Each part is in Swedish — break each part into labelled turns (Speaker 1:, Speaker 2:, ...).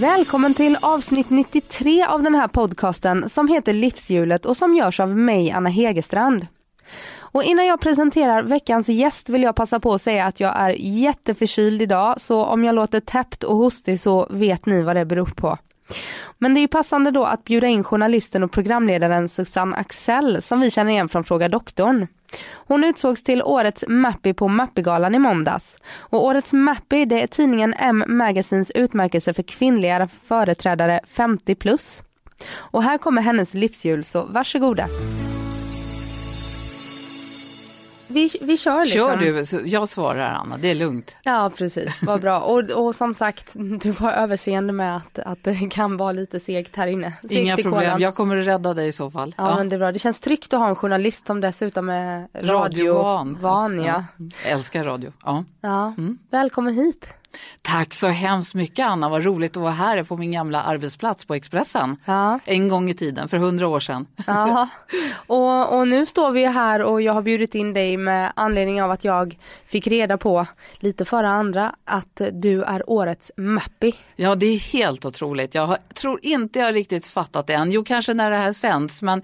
Speaker 1: Välkommen till avsnitt 93 av den här podcasten som heter Livshjulet och som görs av mig, Anna Hegerstrand. Och innan jag presenterar veckans gäst vill jag passa på att säga att jag är jätteförkyld idag så om jag låter täppt och hostig så vet ni vad det beror på. Men det är ju passande då att bjuda in journalisten och programledaren Susanne Axel som vi känner igen från Fråga doktorn. Hon utsågs till årets Mappy på Mappygalan i måndags. Och årets Mappy det är tidningen M Magazines utmärkelse för kvinnliga företrädare 50 plus. Och här kommer hennes livshjul så varsågoda. Vi, vi kör liksom.
Speaker 2: Kör du, så jag svarar Anna, det är lugnt.
Speaker 1: Ja precis, vad bra. Och, och som sagt, du får överseende med att, att det kan vara lite segt här inne. Segt
Speaker 2: Inga problem, jag kommer att rädda dig i så fall.
Speaker 1: Ja, men det är bra. Det känns tryggt att ha en journalist som dessutom är radiovan.
Speaker 2: Radiovan.
Speaker 1: ja.
Speaker 2: Älskar radio. Ja.
Speaker 1: Ja.
Speaker 2: Mm.
Speaker 1: Välkommen hit.
Speaker 2: Tack så hemskt mycket Anna, vad roligt att vara här på min gamla arbetsplats på Expressen.
Speaker 1: Ja.
Speaker 2: En gång i tiden, för hundra år sedan.
Speaker 1: Ja. Och, och nu står vi här och jag har bjudit in dig med anledning av att jag fick reda på lite före andra att du är årets Mappy.
Speaker 2: Ja, det är helt otroligt. Jag har, tror inte jag riktigt fattat det än. Jo, kanske när det här sänds, men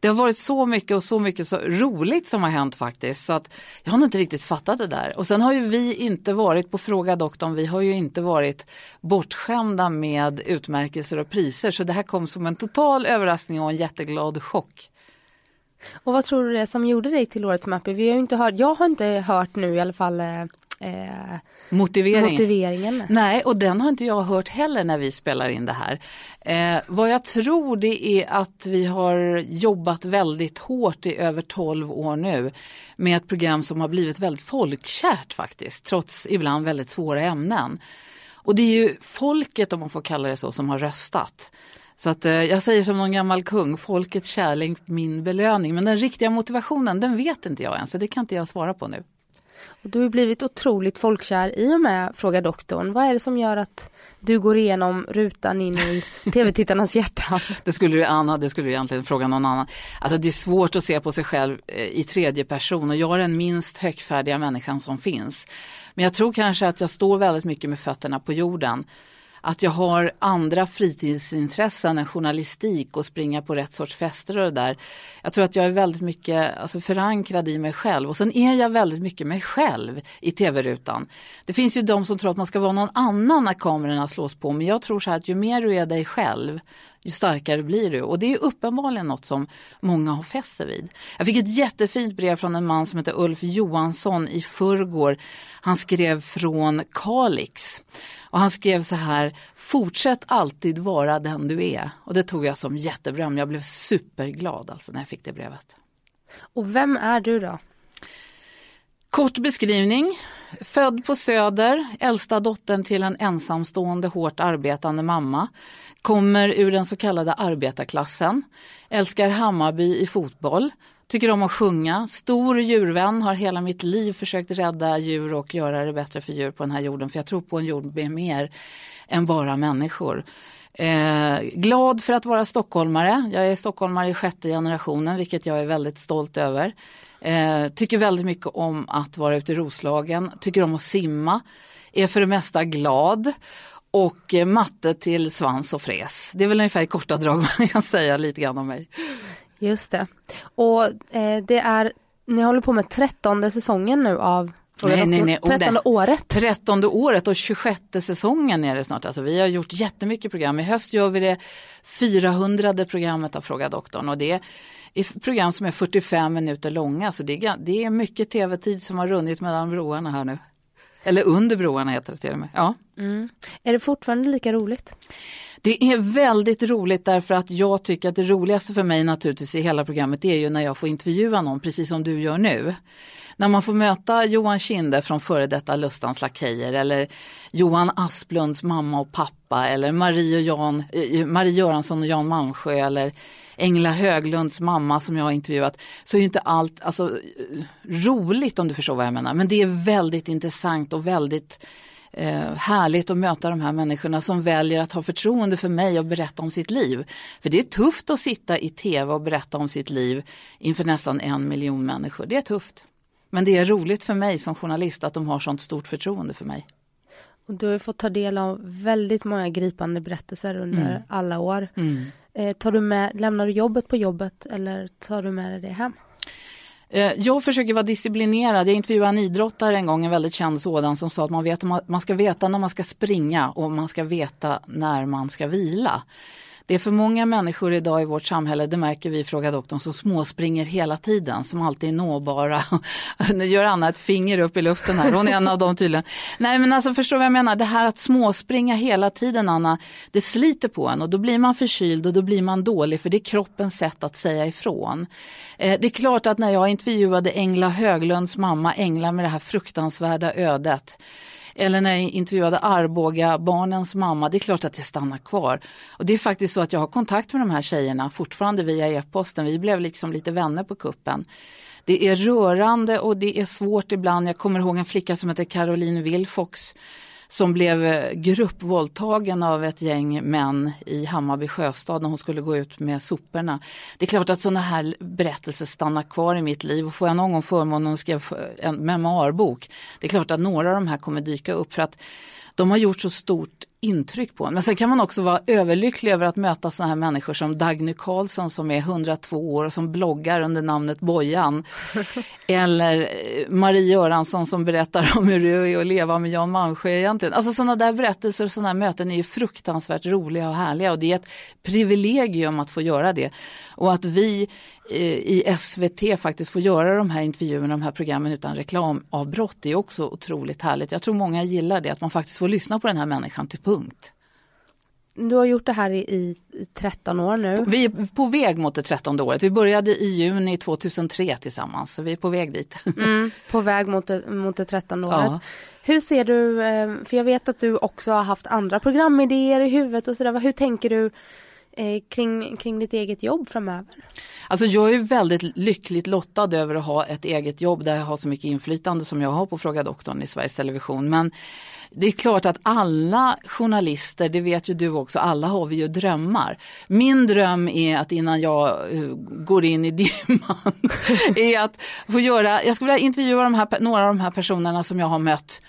Speaker 2: det har varit så mycket och så mycket så roligt som har hänt faktiskt. Så att jag har nog inte riktigt fattat det där. Och sen har ju vi inte varit på Fråga doktorn, vi har ju inte varit bortskämda med utmärkelser och priser. Så det här kom som en total överraskning och en jätteglad chock.
Speaker 1: Och vad tror du det är som gjorde dig till årets Mappy? Vi har ju inte hört, jag har inte hört nu i alla fall eh, eh,
Speaker 2: Motiveringen.
Speaker 1: motiveringen.
Speaker 2: Nej, och den har inte jag hört heller när vi spelar in det här. Eh, vad jag tror det är att vi har jobbat väldigt hårt i över 12 år nu med ett program som har blivit väldigt folkkärt faktiskt, trots ibland väldigt svåra ämnen. Och det är ju folket, om man får kalla det så, som har röstat. Så att eh, jag säger som någon gammal kung, folkets kärlek min belöning. Men den riktiga motivationen, den vet inte jag än, så det kan inte jag svara på nu.
Speaker 1: Och du har blivit otroligt folkkär i och med Fråga doktorn. Vad är det som gör att du går igenom rutan in i tv-tittarnas hjärtan?
Speaker 2: Det skulle du Anna, det skulle du egentligen fråga någon annan. Alltså det är svårt att se på sig själv eh, i tredje person och jag är den minst högfärdiga människan som finns. Men jag tror kanske att jag står väldigt mycket med fötterna på jorden. Att jag har andra fritidsintressen än journalistik och springa på rätt sorts fester och det där. Jag tror att jag är väldigt mycket alltså, förankrad i mig själv och sen är jag väldigt mycket mig själv i tv-rutan. Det finns ju de som tror att man ska vara någon annan när kamerorna slås på men jag tror så här att ju mer du är dig själv ju starkare blir du och det är uppenbarligen något som många har fäst sig vid. Jag fick ett jättefint brev från en man som heter Ulf Johansson i förrgår. Han skrev från Kalix och han skrev så här, fortsätt alltid vara den du är. Och det tog jag som jätteberöm, jag blev superglad alltså när jag fick det brevet.
Speaker 1: Och vem är du då?
Speaker 2: Kort beskrivning. Född på Söder, äldsta dottern till en ensamstående hårt arbetande mamma. Kommer ur den så kallade arbetarklassen. Älskar Hammarby i fotboll. Tycker om att sjunga. Stor djurvän. Har hela mitt liv försökt rädda djur och göra det bättre för djur på den här jorden. För jag tror på en jord med mer än bara människor. Eh, glad för att vara stockholmare. Jag är stockholmare i sjätte generationen vilket jag är väldigt stolt över. Eh, tycker väldigt mycket om att vara ute i Roslagen. Tycker om att simma. Är för det mesta glad. Och eh, matte till svans och fräs. Det är väl ungefär i korta drag man kan säga lite grann om mig.
Speaker 1: Just det. Och eh, det är, ni håller på med trettonde säsongen nu av
Speaker 2: Nej, nej, nej.
Speaker 1: Trettonde året.
Speaker 2: Trettonde året och 26 säsongen är det snart. Alltså, vi har gjort jättemycket program. I höst gör vi det 400 programmet av Fråga doktorn och det är program som är 45 minuter långa. Så det är, det är mycket tv-tid som har runnit mellan broarna här nu. Eller under broarna heter det till och med. Ja.
Speaker 1: Mm. Är det fortfarande lika roligt?
Speaker 2: Det är väldigt roligt därför att jag tycker att det roligaste för mig naturligtvis i hela programmet är ju när jag får intervjua någon, precis som du gör nu. När man får möta Johan Kinde från före detta Lustans Lakejer eller Johan Asplunds mamma och pappa eller Marie, och Jan, eh, Marie Göransson och Jan Malmsjö eller Engla Höglunds mamma som jag har intervjuat, så är inte allt alltså, roligt om du förstår vad jag menar. Men det är väldigt intressant och väldigt eh, härligt att möta de här människorna som väljer att ha förtroende för mig och berätta om sitt liv. För det är tufft att sitta i tv och berätta om sitt liv inför nästan en miljon människor. Det är tufft. Men det är roligt för mig som journalist att de har sånt stort förtroende för mig.
Speaker 1: Och du har fått ta del av väldigt många gripande berättelser under mm. alla år. Mm. Eh, tar du med, lämnar du jobbet på jobbet eller tar du med dig det hem?
Speaker 2: Eh, jag försöker vara disciplinerad. Jag intervjuade en idrottare en gång, en väldigt känd sådan, som sa att man, vet, man ska veta när man ska springa och man ska veta när man ska vila. Det är för många människor idag i vårt samhälle, det märker vi i Fråga doktorn, som småspringer hela tiden, som alltid är nåbara. nu gör Anna ett finger upp i luften här, hon är en av dem tydligen. Nej men alltså förstår vad jag menar, det här att småspringa hela tiden Anna, det sliter på en och då blir man förkyld och då blir man dålig för det är kroppens sätt att säga ifrån. Eh, det är klart att när jag intervjuade Engla Höglunds mamma, Engla med det här fruktansvärda ödet, eller när jag intervjuade Arboga barnens mamma, det är klart att det stannar kvar. Och det är faktiskt så att jag har kontakt med de här tjejerna fortfarande via e-posten. Vi blev liksom lite vänner på kuppen. Det är rörande och det är svårt ibland. Jag kommer ihåg en flicka som heter Caroline Wilfox som blev eh, gruppvåldtagen av ett gäng män i Hammarby sjöstad när hon skulle gå ut med soporna. Det är klart att sådana här berättelser stannar kvar i mitt liv och får jag någon gång förmånen att skriva en memoarbok, det är klart att några av de här kommer dyka upp för att de har gjort så stort intryck på en. Men sen kan man också vara överlycklig över att möta sådana här människor som Dagny Karlsson som är 102 år och som bloggar under namnet Bojan. Eller eh, Marie Göransson som berättar om hur det är att leva med Jan Malmsjö egentligen. Alltså sådana där berättelser och sådana här möten är ju fruktansvärt roliga och härliga och det är ett privilegium att få göra det. Och att vi eh, i SVT faktiskt får göra de här intervjuerna, de här programmen utan reklamavbrott är också otroligt härligt. Jag tror många gillar det, att man faktiskt får lyssna på den här människan till punkt.
Speaker 1: Du har gjort det här i, i 13 år nu.
Speaker 2: Vi är på väg mot det 13 året. Vi började i juni 2003 tillsammans, så vi är på väg dit.
Speaker 1: Mm, på väg mot det, mot det 13 året. Ja. Hur ser du, eh, för jag vet att du också har haft andra programidéer i huvudet och sådär. Hur tänker du eh, kring, kring ditt eget jobb framöver?
Speaker 2: Alltså jag är väldigt lyckligt lottad över att ha ett eget jobb där jag har så mycket inflytande som jag har på Fråga doktorn i Sveriges Television. Men det är klart att alla journalister, det vet ju du också, alla har vi ju drömmar. Min dröm är att innan jag eh, går in i dimman, är att få göra, jag skulle vilja intervjua de här, några av de här personerna som jag har mött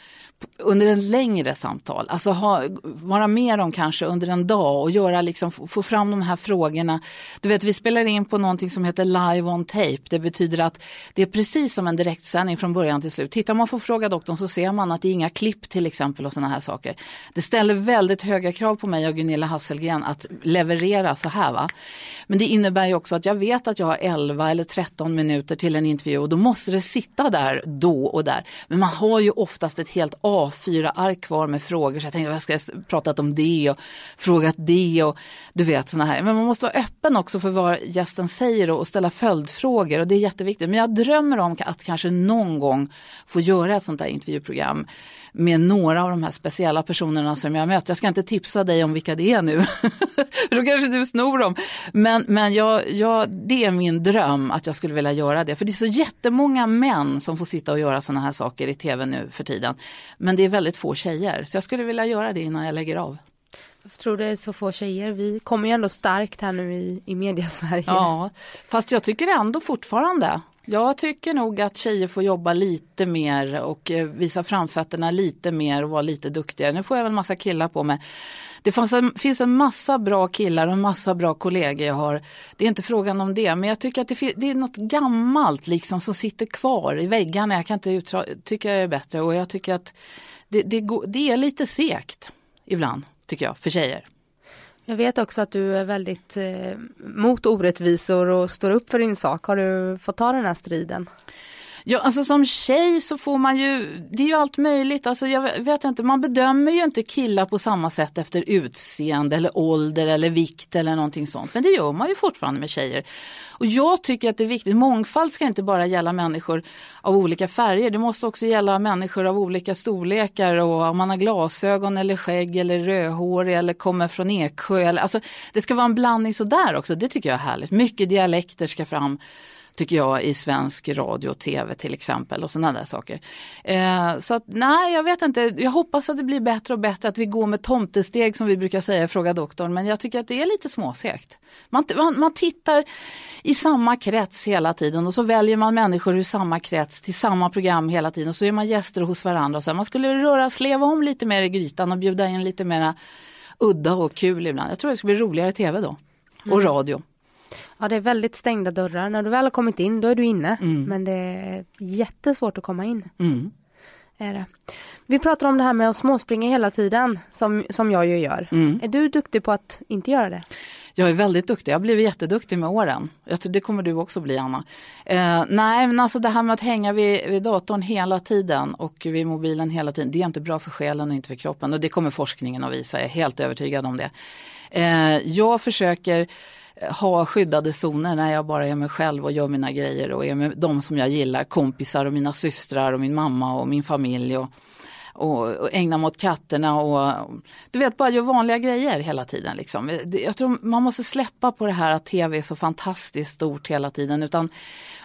Speaker 2: under en längre samtal, alltså ha, vara med dem kanske under en dag och göra liksom, få fram de här frågorna. Du vet, vi spelar in på någonting som heter live on tape. Det betyder att det är precis som en direktsändning från början till slut. Tittar man på Fråga doktorn så ser man att det är inga klipp till exempel och sådana här saker. Det ställer väldigt höga krav på mig och Gunilla Hasselgren att leverera så här. Va? Men det innebär ju också att jag vet att jag har 11 eller 13 minuter till en intervju och då måste det sitta där då och där. Men man har ju oftast ett helt A4-ark kvar med frågor så jag tänkte att jag ska pratat om det och frågat det och du vet sådana här. Men man måste vara öppen också för vad gästen säger och ställa följdfrågor och det är jätteviktigt. Men jag drömmer om att kanske någon gång få göra ett sånt där intervjuprogram med några av de här speciella personerna som jag möter. Jag ska inte tipsa dig om vilka det är nu, för då kanske du snor dem. Men, men jag, jag, det är min dröm att jag skulle vilja göra det. För det är så jättemånga män som får sitta och göra sådana här saker i tv nu för tiden. Men det är väldigt få tjejer, så jag skulle vilja göra det innan jag lägger av.
Speaker 1: Jag tror det är så få tjejer. Vi kommer ju ändå starkt här nu i, i mediasverige.
Speaker 2: Ja, fast jag tycker ändå fortfarande jag tycker nog att tjejer får jobba lite mer och eh, visa framfötterna lite mer och vara lite duktigare. Nu får jag väl massa killar på mig. Det finns en, finns en massa bra killar och en massa bra kollegor jag har. Det är inte frågan om det, men jag tycker att det, det är något gammalt liksom som sitter kvar i väggarna. Jag kan inte uttra, tycka det är bättre och jag tycker att det, det, det är lite segt ibland, tycker jag, för tjejer.
Speaker 1: Jag vet också att du är väldigt eh, mot orättvisor och står upp för din sak. Har du fått ta den här striden?
Speaker 2: Ja, alltså som tjej så får man ju, det är ju allt möjligt. Alltså jag vet inte, man bedömer ju inte killar på samma sätt efter utseende eller ålder eller vikt eller någonting sånt. Men det gör man ju fortfarande med tjejer. Och jag tycker att det är viktigt, mångfald ska inte bara gälla människor av olika färger. Det måste också gälla människor av olika storlekar och om man har glasögon eller skägg eller rödhårig eller kommer från Eksjö. Eller, alltså, det ska vara en blandning sådär också, det tycker jag är härligt. Mycket dialekter ska fram tycker jag, i svensk radio och tv till exempel och sådana där saker. Eh, så att nej, jag vet inte, jag hoppas att det blir bättre och bättre, att vi går med tomtesteg som vi brukar säga i Fråga doktorn, men jag tycker att det är lite småsegt. Man, man, man tittar i samma krets hela tiden och så väljer man människor ur samma krets till samma program hela tiden och så är man gäster hos varandra. Och så man skulle röra, sleva om lite mer i grytan och bjuda in lite mera udda och kul ibland. Jag tror det skulle bli roligare tv då. Och mm. radio.
Speaker 1: Ja det är väldigt stängda dörrar. När du väl har kommit in då är du inne. Mm. Men det är jättesvårt att komma in. Mm. Är det. Vi pratar om det här med att småspringa hela tiden som, som jag ju gör. Mm. Är du duktig på att inte göra det?
Speaker 2: Jag är väldigt duktig, jag har blivit jätteduktig med åren. Jag tror, det kommer du också bli Anna. Eh, nej men alltså det här med att hänga vid, vid datorn hela tiden och vid mobilen hela tiden, det är inte bra för själen och inte för kroppen. Och det kommer forskningen att visa, jag är helt övertygad om det. Eh, jag försöker Eh, ha skyddade zoner när jag bara är mig själv och gör mina grejer och är med de som jag gillar, kompisar och mina systrar och min mamma och min familj. Och, och, och ägna mig åt katterna och du vet bara gör vanliga grejer hela tiden. Liksom. Eh, jag tror man måste släppa på det här att tv är så fantastiskt stort hela tiden utan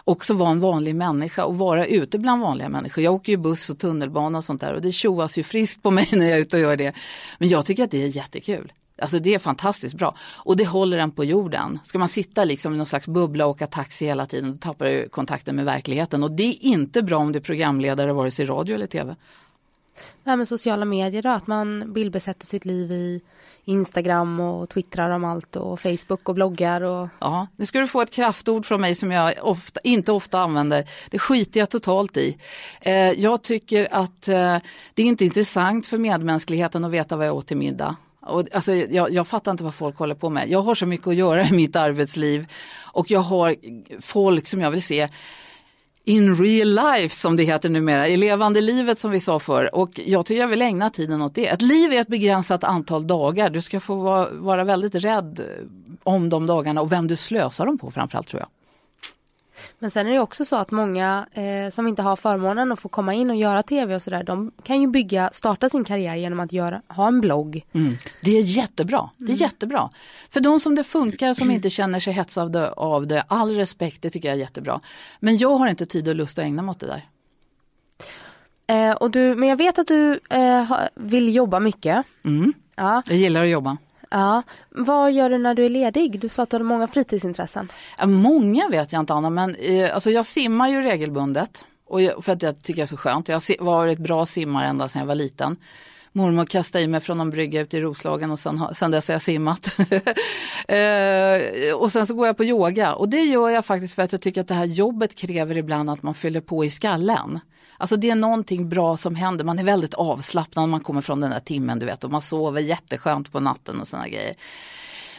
Speaker 2: också vara en vanlig människa och vara ute bland vanliga människor. Jag åker ju buss och tunnelbana och sånt där och det tjoas ju friskt på mig när jag är ute och gör det. Men jag tycker att det är jättekul. Alltså det är fantastiskt bra. Och det håller en på jorden. Ska man sitta liksom i någon slags bubbla och åka taxi hela tiden, då tappar du kontakten med verkligheten. Och det är inte bra om du är programledare vare sig radio eller tv.
Speaker 1: Det här med sociala medier då, att man bildbesätter sitt liv i Instagram och twittrar om allt och Facebook och bloggar. Och...
Speaker 2: Ja, nu ska du få ett kraftord från mig som jag ofta, inte ofta använder. Det skiter jag totalt i. Eh, jag tycker att eh, det är inte intressant för medmänskligheten att veta vad jag åt till middag. Och, alltså, jag, jag, fattar inte vad folk håller på med. Jag har så mycket att göra i mitt arbetsliv och jag har folk som jag vill se in real life som det heter numera, i levande livet som vi sa förr. Och jag tycker jag vill ägna tiden åt det. Ett liv är ett begränsat antal dagar. Du ska få vara, vara väldigt rädd om de dagarna och vem du slösar dem på framförallt tror jag.
Speaker 1: Men sen är det också så att många eh, som inte har förmånen att få komma in och göra tv och sådär, de kan ju bygga, starta sin karriär genom att göra, ha en blogg.
Speaker 2: Mm. Det är jättebra, det är mm. jättebra. För de som det funkar, som inte känner sig hetsade av det, all respekt, det tycker jag är jättebra. Men jag har inte tid och lust att ägna mig åt det där.
Speaker 1: Eh, och du, men jag vet att du eh, vill jobba mycket.
Speaker 2: Mm. Ja. Jag gillar att jobba.
Speaker 1: Ja. Vad gör du när du är ledig? Du sa att du hade många fritidsintressen.
Speaker 2: många vet jag inte Anna, men eh, alltså jag simmar ju regelbundet. Och jag, för att jag tycker det är så skönt. Jag har varit bra simmare ända sedan jag var liten. Mormor kastade i mig från en brygga ute i Roslagen och sen, sen dess har jag simmat. eh, och sen så går jag på yoga och det gör jag faktiskt för att jag tycker att det här jobbet kräver ibland att man fyller på i skallen. Alltså det är någonting bra som händer, man är väldigt avslappnad när man kommer från den där timmen du vet och man sover jätteskönt på natten och sådana grejer.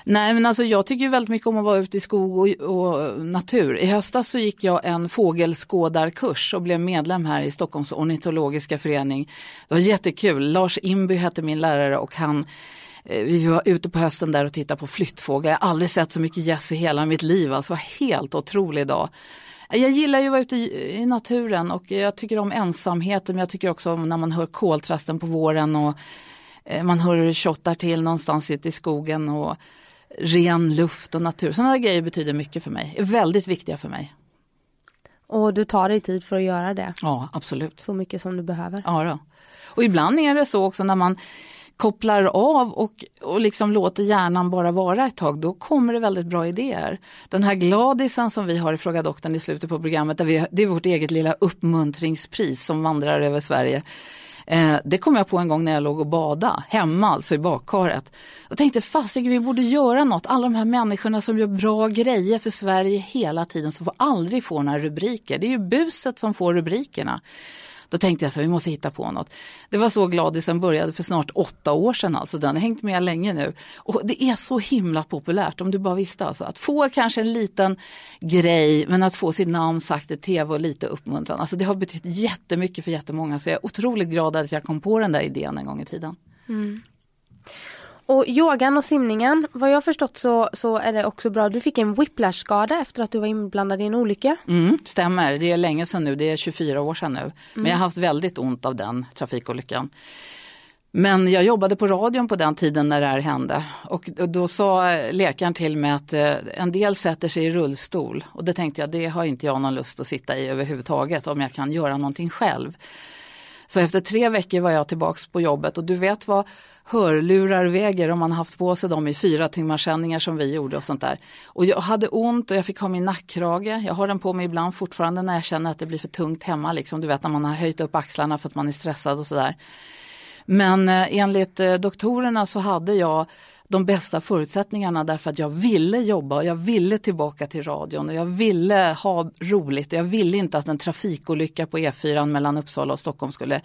Speaker 2: Nej men alltså jag tycker väldigt mycket om att vara ute i skog och, och, natur. I höstas så gick jag en fågelskådarkurs och blev medlem här i Stockholms ornitologiska förening. Det var jättekul, Lars Imby hette min lärare och han eh, vi var ute på hösten där och tittade på flyttfåglar. Jag har aldrig sett så mycket gäss i hela mitt liv. Alltså, det var helt otrolig dag. Jag gillar ju att vara ute i, naturen och jag tycker om ensamheten men jag tycker också om när man hör koltrasten på våren och eh, man hör tjottar till någonstans ute i skogen och ren luft och natur. Sådana grejer betyder mycket för mig, är väldigt viktiga för mig.
Speaker 1: Och du tar dig tid för att göra det?
Speaker 2: Ja, absolut.
Speaker 1: Så mycket som du behöver?
Speaker 2: Ja, då. och ibland är det så också när man kopplar av och, och liksom låter hjärnan bara vara ett tag, då kommer det väldigt bra idéer. Den här gladisen som vi har i Fråga doktorn i slutet på programmet, där vi, det är vårt eget lilla uppmuntringspris som vandrar över Sverige. Eh, det kom jag på en gång när jag låg och bada hemma, alltså i badkaret. Och tänkte fasiken vi borde göra något, alla de här människorna som gör bra grejer för Sverige hela tiden som får aldrig få några rubriker. Det är ju buset som får rubrikerna. Då tänkte jag så vi måste hitta på något. Det var så Gladisen började för snart åtta år sedan alltså, den har hängt med länge nu. Och det är så himla populärt om du bara visste alltså. Att få kanske en liten grej men att få sitt namn sagt i tv och lite uppmuntran. Alltså det har betytt jättemycket för jättemånga så jag är otroligt glad att jag kom på den där idén en gång i tiden. Mm.
Speaker 1: Och yogan och simningen, vad jag förstått så, så är det också bra. Du fick en whiplash-skada efter att du var inblandad i en olycka.
Speaker 2: Mm, stämmer, det är länge sedan nu, det är 24 år sedan nu. Mm. Men jag har haft väldigt ont av den trafikolyckan. Men jag jobbade på radion på den tiden när det här hände och då sa läkaren till mig att eh, en del sätter sig i rullstol och det tänkte jag, det har inte jag någon lust att sitta i överhuvudtaget om jag kan göra någonting själv. Så efter tre veckor var jag tillbaks på jobbet och du vet vad hörlurar väger om man haft på sig dem i fyra timmars sändningar som vi gjorde och sånt där. Och jag hade ont och jag fick ha min nackkrage. Jag har den på mig ibland fortfarande när jag känner att det blir för tungt hemma. Liksom. Du vet när man har höjt upp axlarna för att man är stressad och sådär. Men eh, enligt eh, doktorerna så hade jag de bästa förutsättningarna därför att jag ville jobba och jag ville tillbaka till radion och jag ville ha roligt. Jag ville inte att en trafikolycka på E4 mellan Uppsala och Stockholm skulle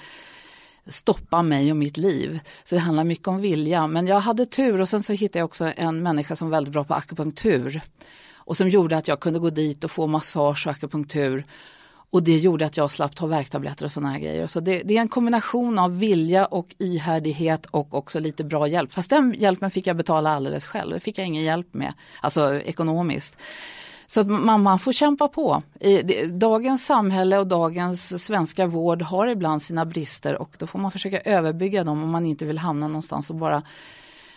Speaker 2: stoppa mig och mitt liv. Så det handlar mycket om vilja. Men jag hade tur och sen så hittade jag också en människa som var väldigt bra på akupunktur. Och som gjorde att jag kunde gå dit och få massage och akupunktur. Och det gjorde att jag slapp ta värktabletter och sådana här grejer. Så det, det, är en kombination av vilja och ihärdighet och också lite bra hjälp. Fast den hjälpen fick jag betala alldeles själv. Det fick jag ingen hjälp med, alltså ekonomiskt. Så att man, man får kämpa på. I, dagens samhälle och dagens svenska vård har ibland sina brister och då får man försöka överbygga dem om man inte vill hamna någonstans och bara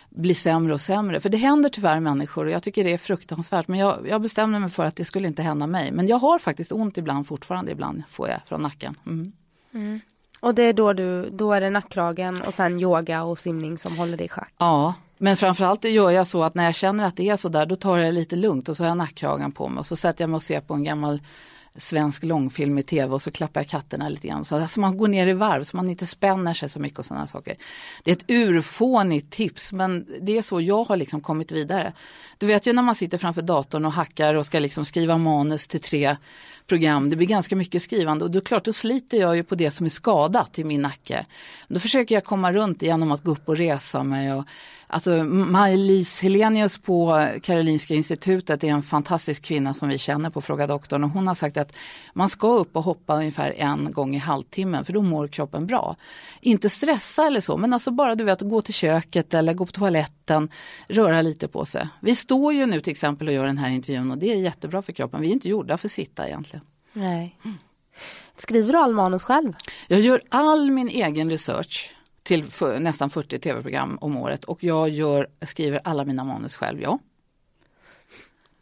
Speaker 2: bli sämre och sämre. För det händer tyvärr människor och jag tycker det är fruktansvärt. Men jag, jag bestämde mig för att det skulle inte hända mig. Men jag har faktiskt ont ibland fortfarande, ibland får jag från nacken. Mm.
Speaker 1: Mm. Och det är då du, då är det nackkragen och sen yoga och simning som håller dig i schack?
Speaker 2: Ja, men framförallt gör jag så att när jag känner att det är så där då tar jag det lite lugnt och så har jag nackkragen på mig och så sätter jag mig och ser på en gammal svensk långfilm i tv och så klappar jag katterna lite grann. Så alltså man går ner i varv så man inte spänner sig så mycket och sådana saker. Det är ett urfånigt tips men det är så jag har liksom kommit vidare. Du vet ju när man sitter framför datorn och hackar och ska liksom skriva manus till tre program. Det blir ganska mycket skrivande och då klart då sliter jag ju på det som är skadat i min nacke. Då försöker jag komma runt genom att gå upp och resa mig och Alltså Maj-Lis Helenius på Karolinska institutet är en fantastisk kvinna som vi känner på Fråga doktorn och hon har sagt att man ska upp och hoppa ungefär en gång i halvtimmen för då mår kroppen bra. Inte stressa eller så men alltså bara du vet gå till köket eller gå på toaletten, röra lite på sig. Vi står ju nu till exempel och gör den här intervjun och det är jättebra för kroppen. Vi är inte gjorda för att sitta egentligen.
Speaker 1: Nej. Skriver du all manus själv?
Speaker 2: Jag gör all min egen research till för, nästan 40 tv-program om året och jag gör, skriver alla mina manus själv, ja.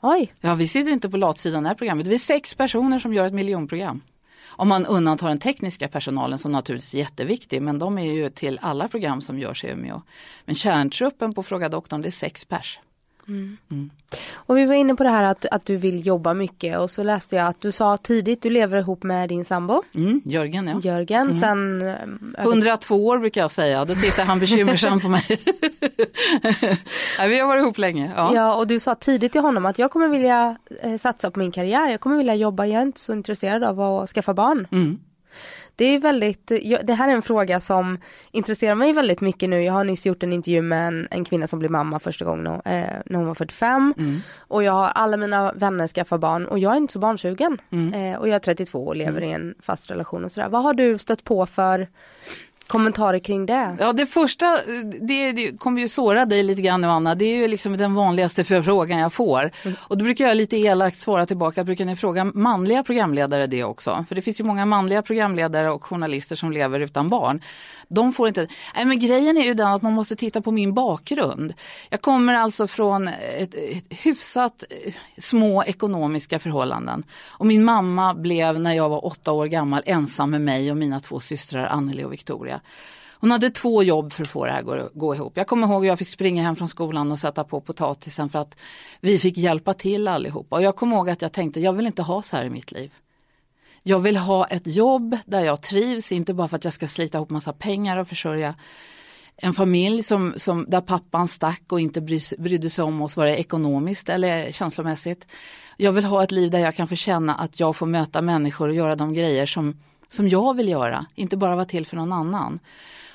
Speaker 1: Oj.
Speaker 2: Ja, vi sitter inte på latsidan i det här programmet. Vi är sex personer som gör ett miljonprogram. Om man undantar den tekniska personalen som naturligtvis är jätteviktig, men de är ju till alla program som görs i Umeå. Men kärntruppen på Fråga doktorn, det är sex pers.
Speaker 1: Mm. Mm. Och vi var inne på det här att, att du vill jobba mycket och så läste jag att du sa tidigt du lever ihop med din sambo.
Speaker 2: Mm, Jörgen ja.
Speaker 1: Jörgen, mm. sen...
Speaker 2: 102 eh, år brukar jag säga, då tittar han bekymmersamt på mig. ja, vi har varit ihop länge. Ja.
Speaker 1: ja, och du sa tidigt till honom att jag kommer vilja eh, satsa på min karriär, jag kommer vilja jobba, jag är inte så intresserad av att skaffa barn. Det är väldigt, det här är en fråga som intresserar mig väldigt mycket nu. Jag har nyss gjort en intervju med en, en kvinna som blev mamma första gången eh, när hon var 45. Mm. Och jag har alla mina vänner skaffat barn och jag är inte så barnsugen. Mm. Eh, och jag är 32 och lever mm. i en fast relation och sådär. Vad har du stött på för kommentarer kring det?
Speaker 2: Ja det första, det, det kommer ju såra dig lite grann nu Anna, det är ju liksom den vanligaste frågan jag får. Mm. Och då brukar jag lite elakt svara tillbaka, brukar ni fråga manliga programledare det också? För det finns ju många manliga programledare och journalister som lever utan barn. De får inte, nej men grejen är ju den att man måste titta på min bakgrund. Jag kommer alltså från ett, ett hyfsat eh, små ekonomiska förhållanden. Och min mamma blev när jag var åtta år gammal ensam med mig och mina två systrar Anneli och Victoria. Hon hade två jobb för att få det här att gå ihop. Jag kommer ihåg att jag fick springa hem från skolan och sätta på potatisen för att vi fick hjälpa till allihopa. Och jag kommer ihåg att jag tänkte, jag vill inte ha så här i mitt liv. Jag vill ha ett jobb där jag trivs, inte bara för att jag ska slita ihop massa pengar och försörja en familj som, som, där pappan stack och inte bry, brydde sig om oss, vare ekonomiskt eller känslomässigt. Jag vill ha ett liv där jag kan få känna att jag får möta människor och göra de grejer som som jag vill göra, inte bara vara till för någon annan.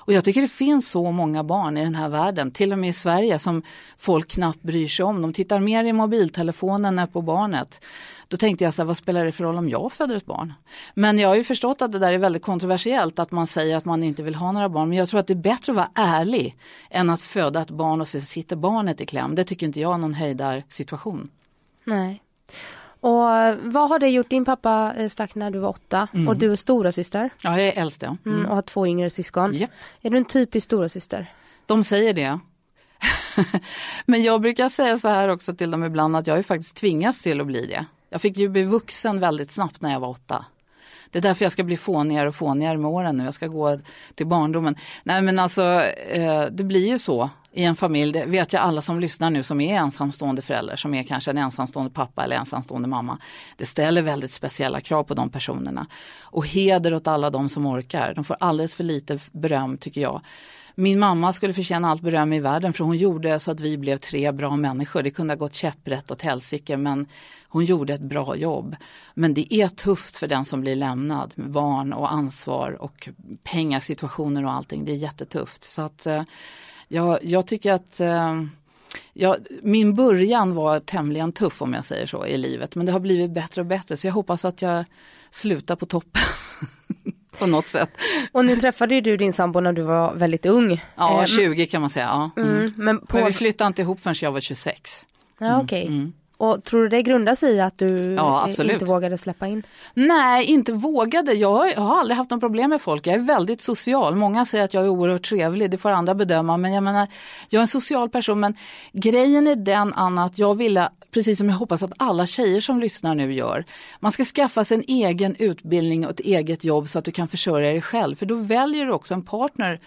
Speaker 2: Och jag tycker det finns så många barn i den här världen, till och med i Sverige, som folk knappt bryr sig om. De tittar mer i mobiltelefonen än på barnet. Då tänkte jag så här, vad spelar det för roll om jag föder ett barn? Men jag har ju förstått att det där är väldigt kontroversiellt, att man säger att man inte vill ha några barn. Men jag tror att det är bättre att vara ärlig än att föda ett barn och så sitter barnet i kläm. Det tycker inte jag är någon höjdar situation.
Speaker 1: Nej. Och vad har det gjort? Din pappa eh, stack när du var åtta
Speaker 2: Mm.
Speaker 1: och du är stora syster
Speaker 2: Ja, jag är äldst ja.
Speaker 1: mm. och har två yngre syskon.
Speaker 2: Japp.
Speaker 1: Är du en typisk stora syster?
Speaker 2: De säger det. Men jag brukar säga så här också till dem ibland att jag har ju faktiskt tvingats till att bli det. Jag fick ju bli vuxen väldigt snabbt när jag var åtta. Det är därför jag ska bli fånigare och fånigare med åren nu. Jag ska gå till barndomen. Nej men alltså, eh, det blir ju så i en familj. Det vet jag alla som lyssnar nu som är ensamstående föräldrar, som är kanske en ensamstående pappa eller ensamstående mamma. Det ställer väldigt speciella krav på de personerna. Och heder åt alla de som orkar. De får alldeles för lite beröm tycker jag. Min mamma skulle förtjäna allt beröm i världen för hon gjorde så att vi blev tre bra människor. Det kunde ha gått käpprätt åt helsike men hon gjorde ett bra jobb. Men det är tufft för den som blir lämnad med barn och ansvar och pengasituationer och allting. Det är jättetufft. Så att eh, jag, jag tycker att eh, Ja, min början var tämligen tuff om jag säger så i livet men det har blivit bättre och bättre så jag hoppas att jag slutar på toppen. på något sätt.
Speaker 1: Och nu träffade du din sambo när du var väldigt ung.
Speaker 2: Ja,
Speaker 1: Eh,
Speaker 2: 20 kan man säga. Ja. Mm.
Speaker 1: Mm, men på...
Speaker 2: Men vi flyttade inte ihop förrän jag var 26.
Speaker 1: ja, okej.
Speaker 2: Mm.
Speaker 1: Och tror du det grundar sig i att du
Speaker 2: Ja,
Speaker 1: inte vågade släppa in?
Speaker 2: Nej, inte vågade. Jag, har- jag har aldrig haft något problem med folk. Jag är väldigt social. Många säger att jag är oerhört trevlig. Det får andra bedöma. Men jag menar, jag är en social person. Men grejen är den, Anna, att jag ville, precis som jag hoppas att alla tjejer som lyssnar nu gör. Man ska skaffa sig en egen utbildning och ett eget jobb så att du kan försörja dig själv. För då väljer du också en partner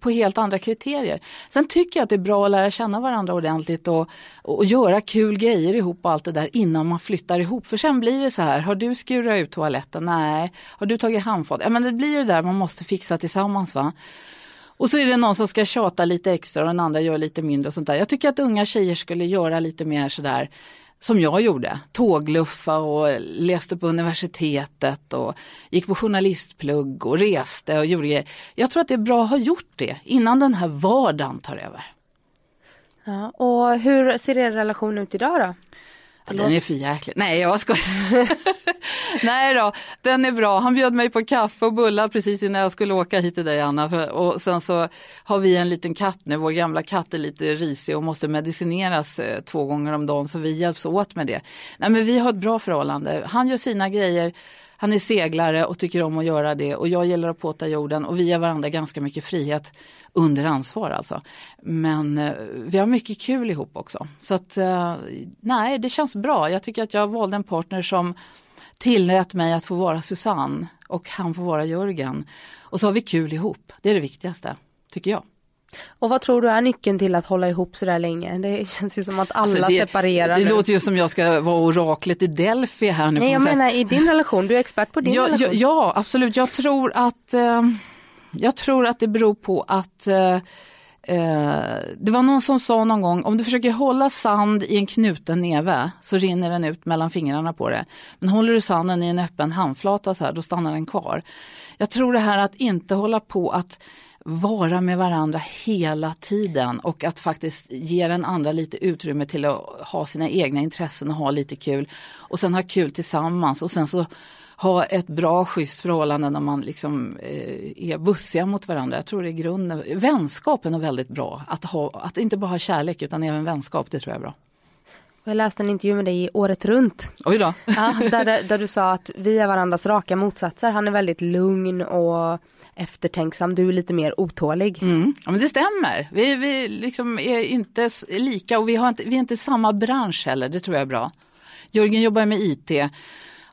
Speaker 2: på helt andra kriterier. Sen tycker jag att det är bra att lära känna varandra ordentligt och, och göra kul grejer ihop och allt det där innan man flyttar ihop. För sen blir det så här, har du skurat ut toaletten? Nej. Har du tagit handfat? Ja men det blir det där man måste fixa tillsammans va. Och så är det någon som ska tjata lite extra och den andra gör lite mindre och sånt där. Jag tycker att unga tjejer skulle göra lite mer sådär som jag gjorde. Tågluffa och läste på universitetet och gick på journalistplugg och reste och gjorde grejer. Jag tror att det är bra att ha gjort det innan den här vardagen tar över.
Speaker 1: Ja. Och hur ser er relation ut idag då?
Speaker 2: Ja, den är för jäklig. Nej jag skojar. Nej då, den är bra. Han bjöd mig på kaffe och bullar precis innan jag skulle åka hit till dig Anna. Och sen så har vi en liten katt nu. Vår gamla katt är lite risig och måste medicineras eh, två gånger om dagen så vi hjälps åt med det. Nej men vi har ett bra förhållande. Han gör sina grejer. Han är seglare och tycker om att göra det och jag gillar att påta jorden och vi ger varandra ganska mycket frihet under ansvar alltså. Men eh, vi har mycket kul ihop också. Så att eh, nej, det känns bra. Jag tycker att jag valde en partner som tillät mig att få vara Susanne och han får vara Jörgen. Och så har vi kul ihop. Det är det viktigaste, tycker jag.
Speaker 1: Och vad tror du är nyckeln till att hålla ihop så där länge? Det känns ju som att alla
Speaker 2: Alltså, det,
Speaker 1: separerar
Speaker 2: Det
Speaker 1: nu.
Speaker 2: låter ju som jag ska vara oraklet i Delphi här nu.
Speaker 1: Nej jag menar i din relation, du är expert på din
Speaker 2: ja,
Speaker 1: relation.
Speaker 2: ja, ja, absolut. Jag tror att, eh, jag tror att det beror på att eh, eh, det var någon som sa någon gång, om du försöker hålla sand i en knuten neve så rinner den ut mellan fingrarna på det. Men håller du sanden i en öppen handflata så här, då stannar den kvar. Jag tror det här att inte hålla på att vara med varandra hela tiden och att faktiskt ge den andra lite utrymme till att ha sina egna intressen och ha lite kul. Och sen ha kul tillsammans och sen så ha ett bra schysst förhållande när man liksom eh, är bussiga mot varandra. Jag tror det är grunden. Vänskapen är väldigt bra. Att, ha, att inte bara ha kärlek utan även vänskap, det tror jag är bra.
Speaker 1: Jag läste en intervju med dig i Året runt.
Speaker 2: Oj då.
Speaker 1: Ja, där, där du sa att vi är varandras raka motsatser. Han är väldigt lugn och eftertänksam. Du är lite mer otålig.
Speaker 2: Mm. Ja, men det stämmer. Vi, vi liksom är inte lika och vi, har inte, vi är inte i samma bransch heller, det tror jag är bra. Jörgen jobbar med IT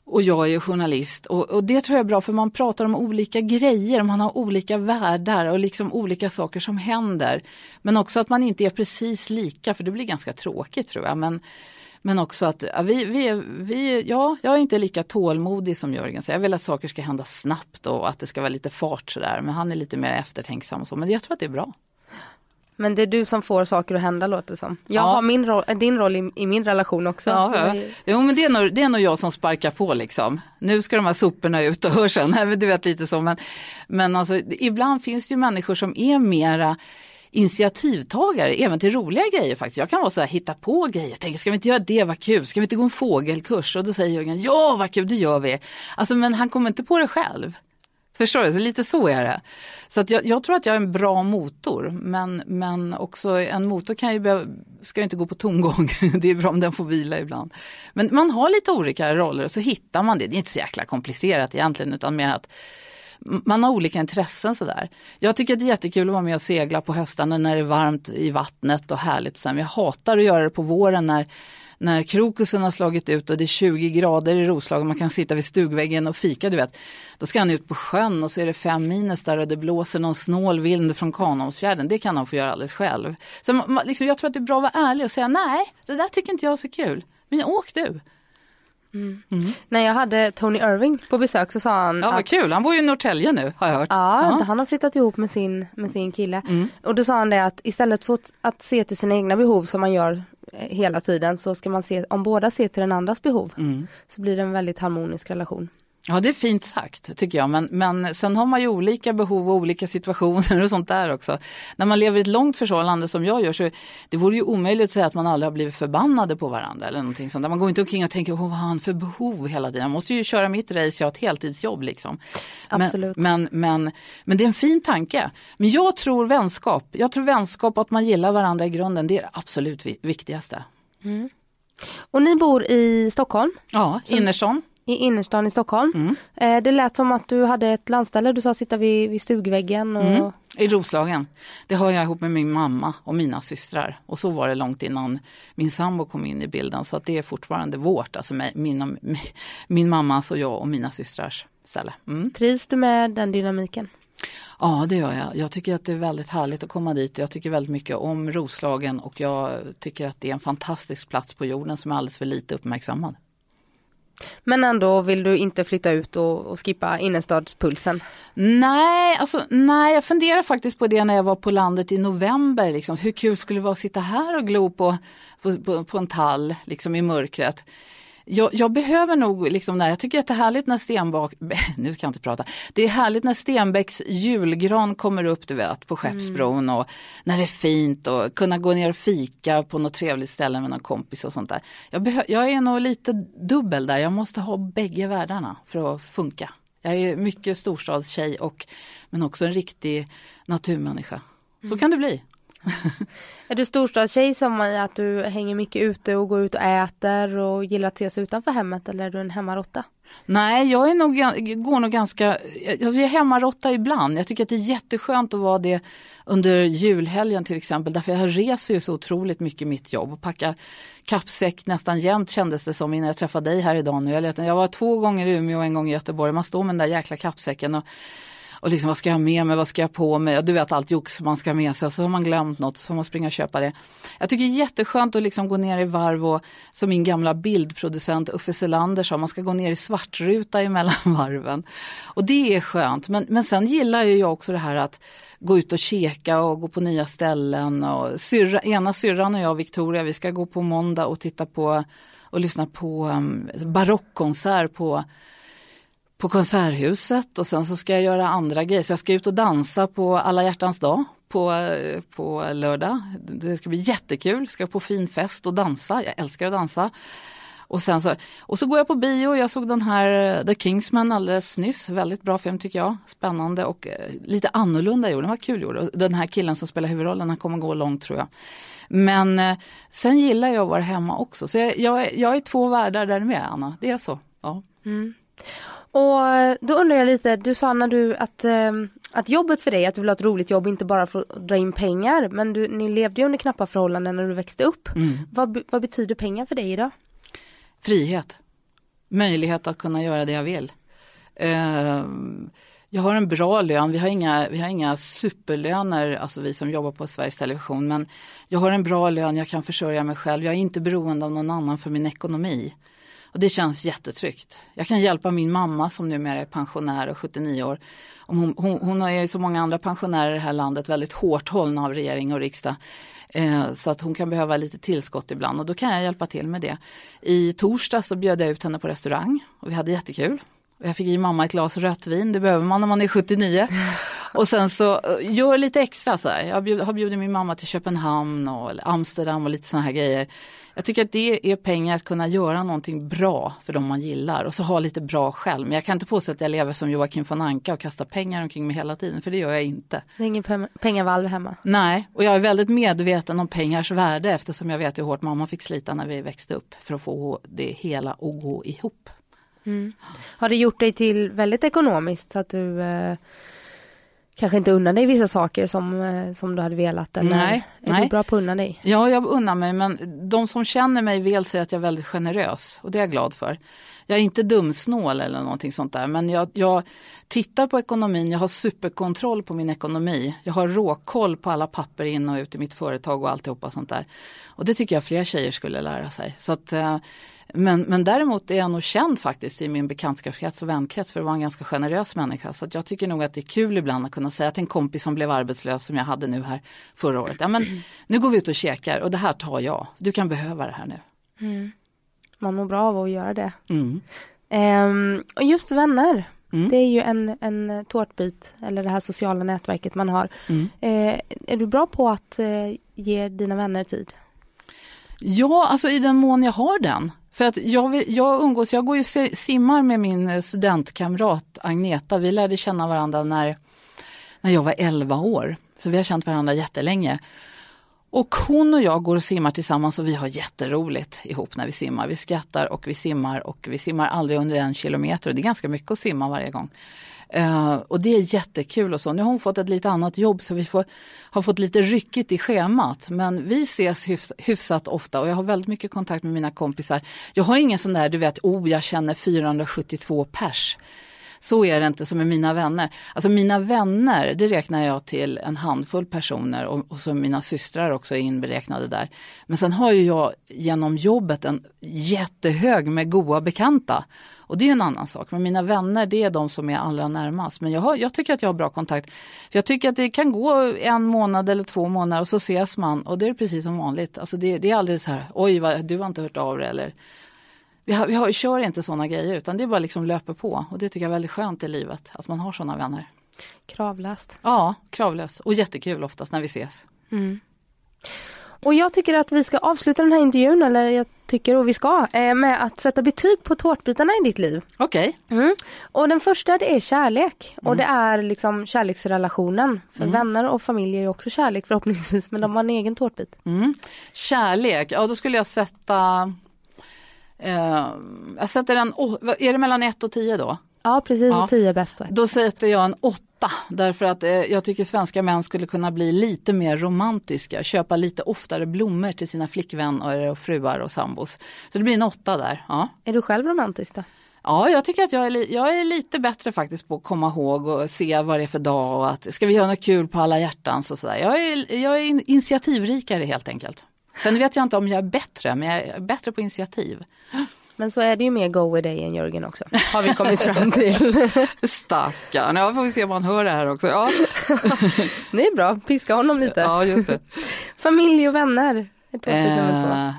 Speaker 2: och jag är journalist och, och det tror jag är bra för man pratar om olika grejer, man har olika världar och liksom olika saker som händer. Men också att man inte är precis lika för det blir ganska tråkigt tror jag. Men, men också att ja, vi, vi, vi, ja, jag är inte lika tålmodig som Jörgen. Så jag vill att saker ska hända snabbt och att det ska vara lite fart sådär. Men han är lite mer eftertänksam och så. Men jag tror att det är bra.
Speaker 1: Men det är du som får saker att hända låter det som. Jag
Speaker 2: Ja.
Speaker 1: har min roll, din roll i, i min relation också.
Speaker 2: Ja, ja. Jo men det är, nog, det är nog jag som sparkar på liksom. Nu ska de här soporna ut och hörseln, Nej, men du vet lite så. Men, men alltså, ibland finns det ju människor som är mera initiativtagare även till roliga grejer faktiskt. Jag kan vara så här, hitta på grejer, tänka ska vi inte göra det, vad kul, ska vi inte gå en fågelkurs? Och då säger Jörgen, ja vad kul, det gör vi. Alltså men han kommer inte på det själv. Förstår du? Så lite så är det. Så att jag, jag tror att jag är en bra motor, men, men också en motor kan ju behöva, ska ju inte gå på tomgång. Det är bra om den får vila ibland. Men man har lite olika roller och så hittar man det. Det är inte så jäkla komplicerat egentligen, utan mer att man har olika intressen sådär. Jag tycker att det är jättekul att vara med och segla på höstarna när det är varmt i vattnet och härligt. Sen. jag hatar att göra det på våren när, när krokusen har slagit ut och det är 20 grader i Roslagen. Man kan sitta vid stugväggen och fika, du vet. Då ska han ut på sjön och så är det fem minus där och det blåser någon snål vind från Kanholmsfjärden. Det kan han få göra alldeles själv. Så man- liksom, jag tror att det är bra att vara ärlig och säga nej, det där tycker inte jag är så kul. Men åk du.
Speaker 1: När jag hade Tony Irving på besök så sa han
Speaker 2: Ja, vad
Speaker 1: att
Speaker 2: kul. Han bor ju i Norrtälje nu, har jag hört.
Speaker 1: Ja, han har flyttat ihop med sin, med sin kille. Och då sa han det att istället för att, att se till sina egna behov som man gör eh, hela tiden så ska man se, om båda ser till den andras behov så blir det en väldigt harmonisk relation.
Speaker 2: Ja, det är fint sagt tycker jag. Men, men sen har man ju olika behov och olika situationer och sånt där också. När man lever i ett långt förhållande som jag gör så det vore ju omöjligt att säga att man aldrig har blivit förbannade på varandra eller någonting sånt. där. Man går inte omkring och tänker, vad har han för behov hela tiden? Jag måste ju köra mitt race, jag har ett heltidsjobb liksom.
Speaker 1: Absolut.
Speaker 2: Men, men, men, men det är en fin tanke. Men jag tror vänskap, jag tror vänskap och att man gillar varandra i grunden, det är det absolut vi- viktigaste.
Speaker 1: Och ni bor i Stockholm,
Speaker 2: Ja, innerstan.
Speaker 1: I innerstan i Stockholm.
Speaker 2: Mm.
Speaker 1: Eh, det lät som att du hade ett landställe, du sa sitta vid, vid stugväggen och
Speaker 2: Mm. I Roslagen. Det har jag ihop med min mamma och mina systrar. Och så var det långt innan min sambo kom in i bilden. Så att det är fortfarande vårt, alltså med, min, min mammas och jag och mina systrars ställe. Mm.
Speaker 1: trivs du med den dynamiken?
Speaker 2: Ja, det gör jag. Jag tycker att det är väldigt härligt att komma dit. Jag tycker väldigt mycket om Roslagen och jag tycker att det är en fantastisk plats på jorden som är alldeles för lite uppmärksammad.
Speaker 1: Men ändå vill du inte flytta ut och, och skippa innerstadspulsen?
Speaker 2: Nej, alltså, nej, jag funderar faktiskt på det när jag var på landet i november. Liksom. Hur kul skulle det vara att sitta här och glo på, på, på, på en tall liksom, i mörkret. Jag, jag behöver nog, liksom, när, jag tycker att det är härligt när Stenbak, nu kan jag inte prata, det är härligt när Stenbecks julgran kommer upp du vet på Skeppsbron och när det är fint och kunna gå ner och fika på något trevligt ställe med någon kompis och sånt där. Jag, behö, jag är nog lite dubbel där, jag måste ha bägge världarna för att funka. Jag är mycket storstadstjej och, men också en riktig naturmänniska. Så kan det bli.
Speaker 1: Är du storstadstjej som i att du hänger mycket ute och går ut och äter och gillar att ses utanför hemmet eller är du en hemmarotta?
Speaker 2: Nej, jag är nog, går nog ganska, alltså jag är hemmarotta ibland. Jag tycker att det är jätteskönt att vara det under julhelgen till exempel. Därför jag reser ju så otroligt mycket i mitt jobb. Och packa kappsäck nästan jämt kändes det som innan jag träffade dig här idag nu. Jag, jag var två gånger i Umeå och en gång i Göteborg. Man står med den där jäkla kappsäcken och och liksom vad ska jag ha med mig, vad ska jag på mig? Och Du vet allt jox man ska ha med sig och så har man glömt något så får man springa och köpa det. Jag tycker det är jätteskönt att liksom gå ner i varv och som min gamla bildproducent Uffe Selander sa, man ska gå ner i svartruta emellan varven. Och det är skönt, men, men sen gillar ju jag också det här att gå ut och käka och gå på nya ställen. Och syrra, ena syrran och jag, Victoria, vi ska gå på måndag och titta på och lyssna på um, barockkonsert på på Konserthuset och sen så ska jag göra andra grejer. Så jag ska ut och dansa på alla hjärtans dag på, på lördag. Det ska bli jättekul, ska på fin fest och dansa. Jag älskar att dansa. Och, sen så, och så går jag på bio, jag såg den här eh, The Kingsman alldeles nyss, väldigt bra film tycker jag. Spännande och eh, lite annorlunda gjord, den var kul gjord. Den här killen som spelar huvudrollen, han kommer gå långt tror jag. Men eh, sen gillar jag att vara hemma också, så jag, jag, är- jag är två världar där med Anna, det är så. Ja.
Speaker 1: Mm. Och då undrar jag lite, du sa när du att, eh, att jobbet för dig, att du vill ha ett roligt jobb, inte bara för att dra in pengar, men du, ni levde ju under knappa förhållanden när du växte upp. Vad, be- vad betyder pengar för dig idag?
Speaker 2: Frihet. Möjlighet att kunna göra det jag vill. Eh, jag har en bra lön, vi har, inga, vi har inga superlöner, alltså vi som jobbar på Sveriges Television, men jag har en bra lön, jag kan försörja mig själv, jag är inte beroende av någon annan för min ekonomi. Och det känns jättetryggt. Jag kan hjälpa min mamma som numera är pensionär och 79 år. Hon, hon, hon är ju så många andra pensionärer i det här landet väldigt hårt hållna av regering och riksdag. Eh, så att hon kan behöva lite tillskott ibland och då kan jag hjälpa till med det. I torsdag så bjöd jag ut henne på restaurang och vi hade jättekul. Jag fick i mamma ett glas rött vin, det behöver man när man är 79. Och sen så eh, gör lite extra så här. Jag har bjudit min mamma till Köpenhamn och Amsterdam och lite sådana här grejer. Jag tycker att det är pengar att kunna göra någonting bra för de man gillar och så ha lite bra själv. Men jag kan inte påstå att jag lever som Joakim von Anka och kastar pengar omkring mig hela tiden, för det gör jag inte.
Speaker 1: Det är ingen pengavalv hemma?
Speaker 2: Nej, och jag är väldigt medveten om pengars värde eftersom jag vet hur hårt mamma fick slita när vi växte upp för att få det hela att gå ihop.
Speaker 1: Mm. Har det gjort dig till väldigt ekonomiskt så att du eh, kanske inte unnar dig vissa saker som, eh, som du hade velat? Eller
Speaker 2: nej,
Speaker 1: är
Speaker 2: nej.
Speaker 1: du bra på att unna dig?
Speaker 2: Ja, jag unnar mig men de som känner mig väl säger att jag är väldigt generös och det är jag glad för. Jag är inte dumsnål eller någonting sånt där men jag, jag tittar på ekonomin, jag har superkontroll på min ekonomi. Jag har råkoll på alla papper in och ut i mitt företag och alltihopa sånt där. Och det tycker jag fler tjejer skulle lära sig. Så att, eh, men, men däremot är jag nog känd faktiskt i min bekantskapskrets och vänkrets för att vara en ganska generös människa. Så jag tycker nog att det är kul ibland att kunna säga till en kompis som blev arbetslös som jag hade nu här förra året. Ja men nu går vi ut och käkar och det här tar jag. Du kan behöva det här nu.
Speaker 1: Mm. Man mår bra av att göra det.
Speaker 2: Mm.
Speaker 1: Um, och just vänner.
Speaker 2: Mm.
Speaker 1: Det är ju en, en tårtbit, eller det här sociala nätverket man har.
Speaker 2: Mm.
Speaker 1: Uh, är du bra på att uh, ge dina vänner tid?
Speaker 2: Ja, alltså i den mån jag har den. För att jag, jag umgås, jag går ju simmar med min eh, studentkamrat Agneta. Vi lärde känna varandra när, när jag var 11 år. Så vi har känt varandra jättelänge. Och hon och jag går och simmar tillsammans och vi har jätteroligt ihop när vi simmar. Vi skrattar och vi simmar och vi simmar aldrig under en kilometer. Och det är ganska mycket att simma varje gång. Eh, och det är jättekul och så. Nu har hon fått ett lite annat jobb så vi får, har fått lite ryckigt i schemat. Men vi ses hyfs, hyfsat ofta och jag har väldigt mycket kontakt med mina kompisar. Jag har ingen sån där, du vet, oh jag känner 472 pers. Så är det inte som med mina vänner. Alltså mina vänner, det räknar jag till en handfull personer och, och så mina systrar också är inberäknade där. Men sen har ju jag genom jobbet en jättehög med goa bekanta. Och det är en annan sak. Men mina vänner det är de som är allra närmast. Men jag, har, jag tycker att jag har bra kontakt. För jag tycker att det kan gå en månad eller två månader och så ses man och det är precis som vanligt. Alltså det, det är aldrig så här, oj vad, du har inte hört av dig eller vi, har, vi har, kör inte sådana grejer utan det är bara liksom löper på och det tycker jag är väldigt skönt i livet att man har sådana vänner.
Speaker 1: Kravlöst.
Speaker 2: Ja, kravlöst och jättekul oftast när vi ses.
Speaker 1: Mm. Och jag tycker att vi ska avsluta den här intervjun, eller jag tycker och vi ska, eh, med att sätta betyg på tårtbitarna i ditt liv.
Speaker 2: Okej.
Speaker 1: Okay. Mm. Och den första det är kärlek mm. och det är liksom kärleksrelationen. För mm. vänner och familj är ju också kärlek förhoppningsvis men de har en egen tårtbit.
Speaker 2: Mm. Kärlek, ja då skulle jag sätta eh, jag sätter en, är det mellan 1 och 10 då?
Speaker 1: Ja precis, ja. och 10 är bäst.
Speaker 2: Då sätter jag en 8 därför att eh, jag tycker svenska män skulle kunna bli lite mer romantiska, köpa lite oftare blommor till sina flickvänner och fruar och sambos. Så det blir en 8 där. Ja.
Speaker 1: Är du själv romantisk då?
Speaker 2: Ja, jag tycker att jag är, jag är lite bättre faktiskt på att komma ihåg och se vad det är för dag och att ska vi göra något kul på alla hjärtans och sådär. Jag är, jag är initiativrikare helt enkelt. Sen vet jag inte om jag är bättre, men jag är bättre på initiativ.
Speaker 1: Men så är det ju mer go with än Jörgen också, har vi kommit fram till.
Speaker 2: Stackarn, ja får vi se om han hör det här också. Ja.
Speaker 1: det är bra, piska honom lite.
Speaker 2: Ja, just det.
Speaker 1: Familj och vänner, är nummer två. Eh,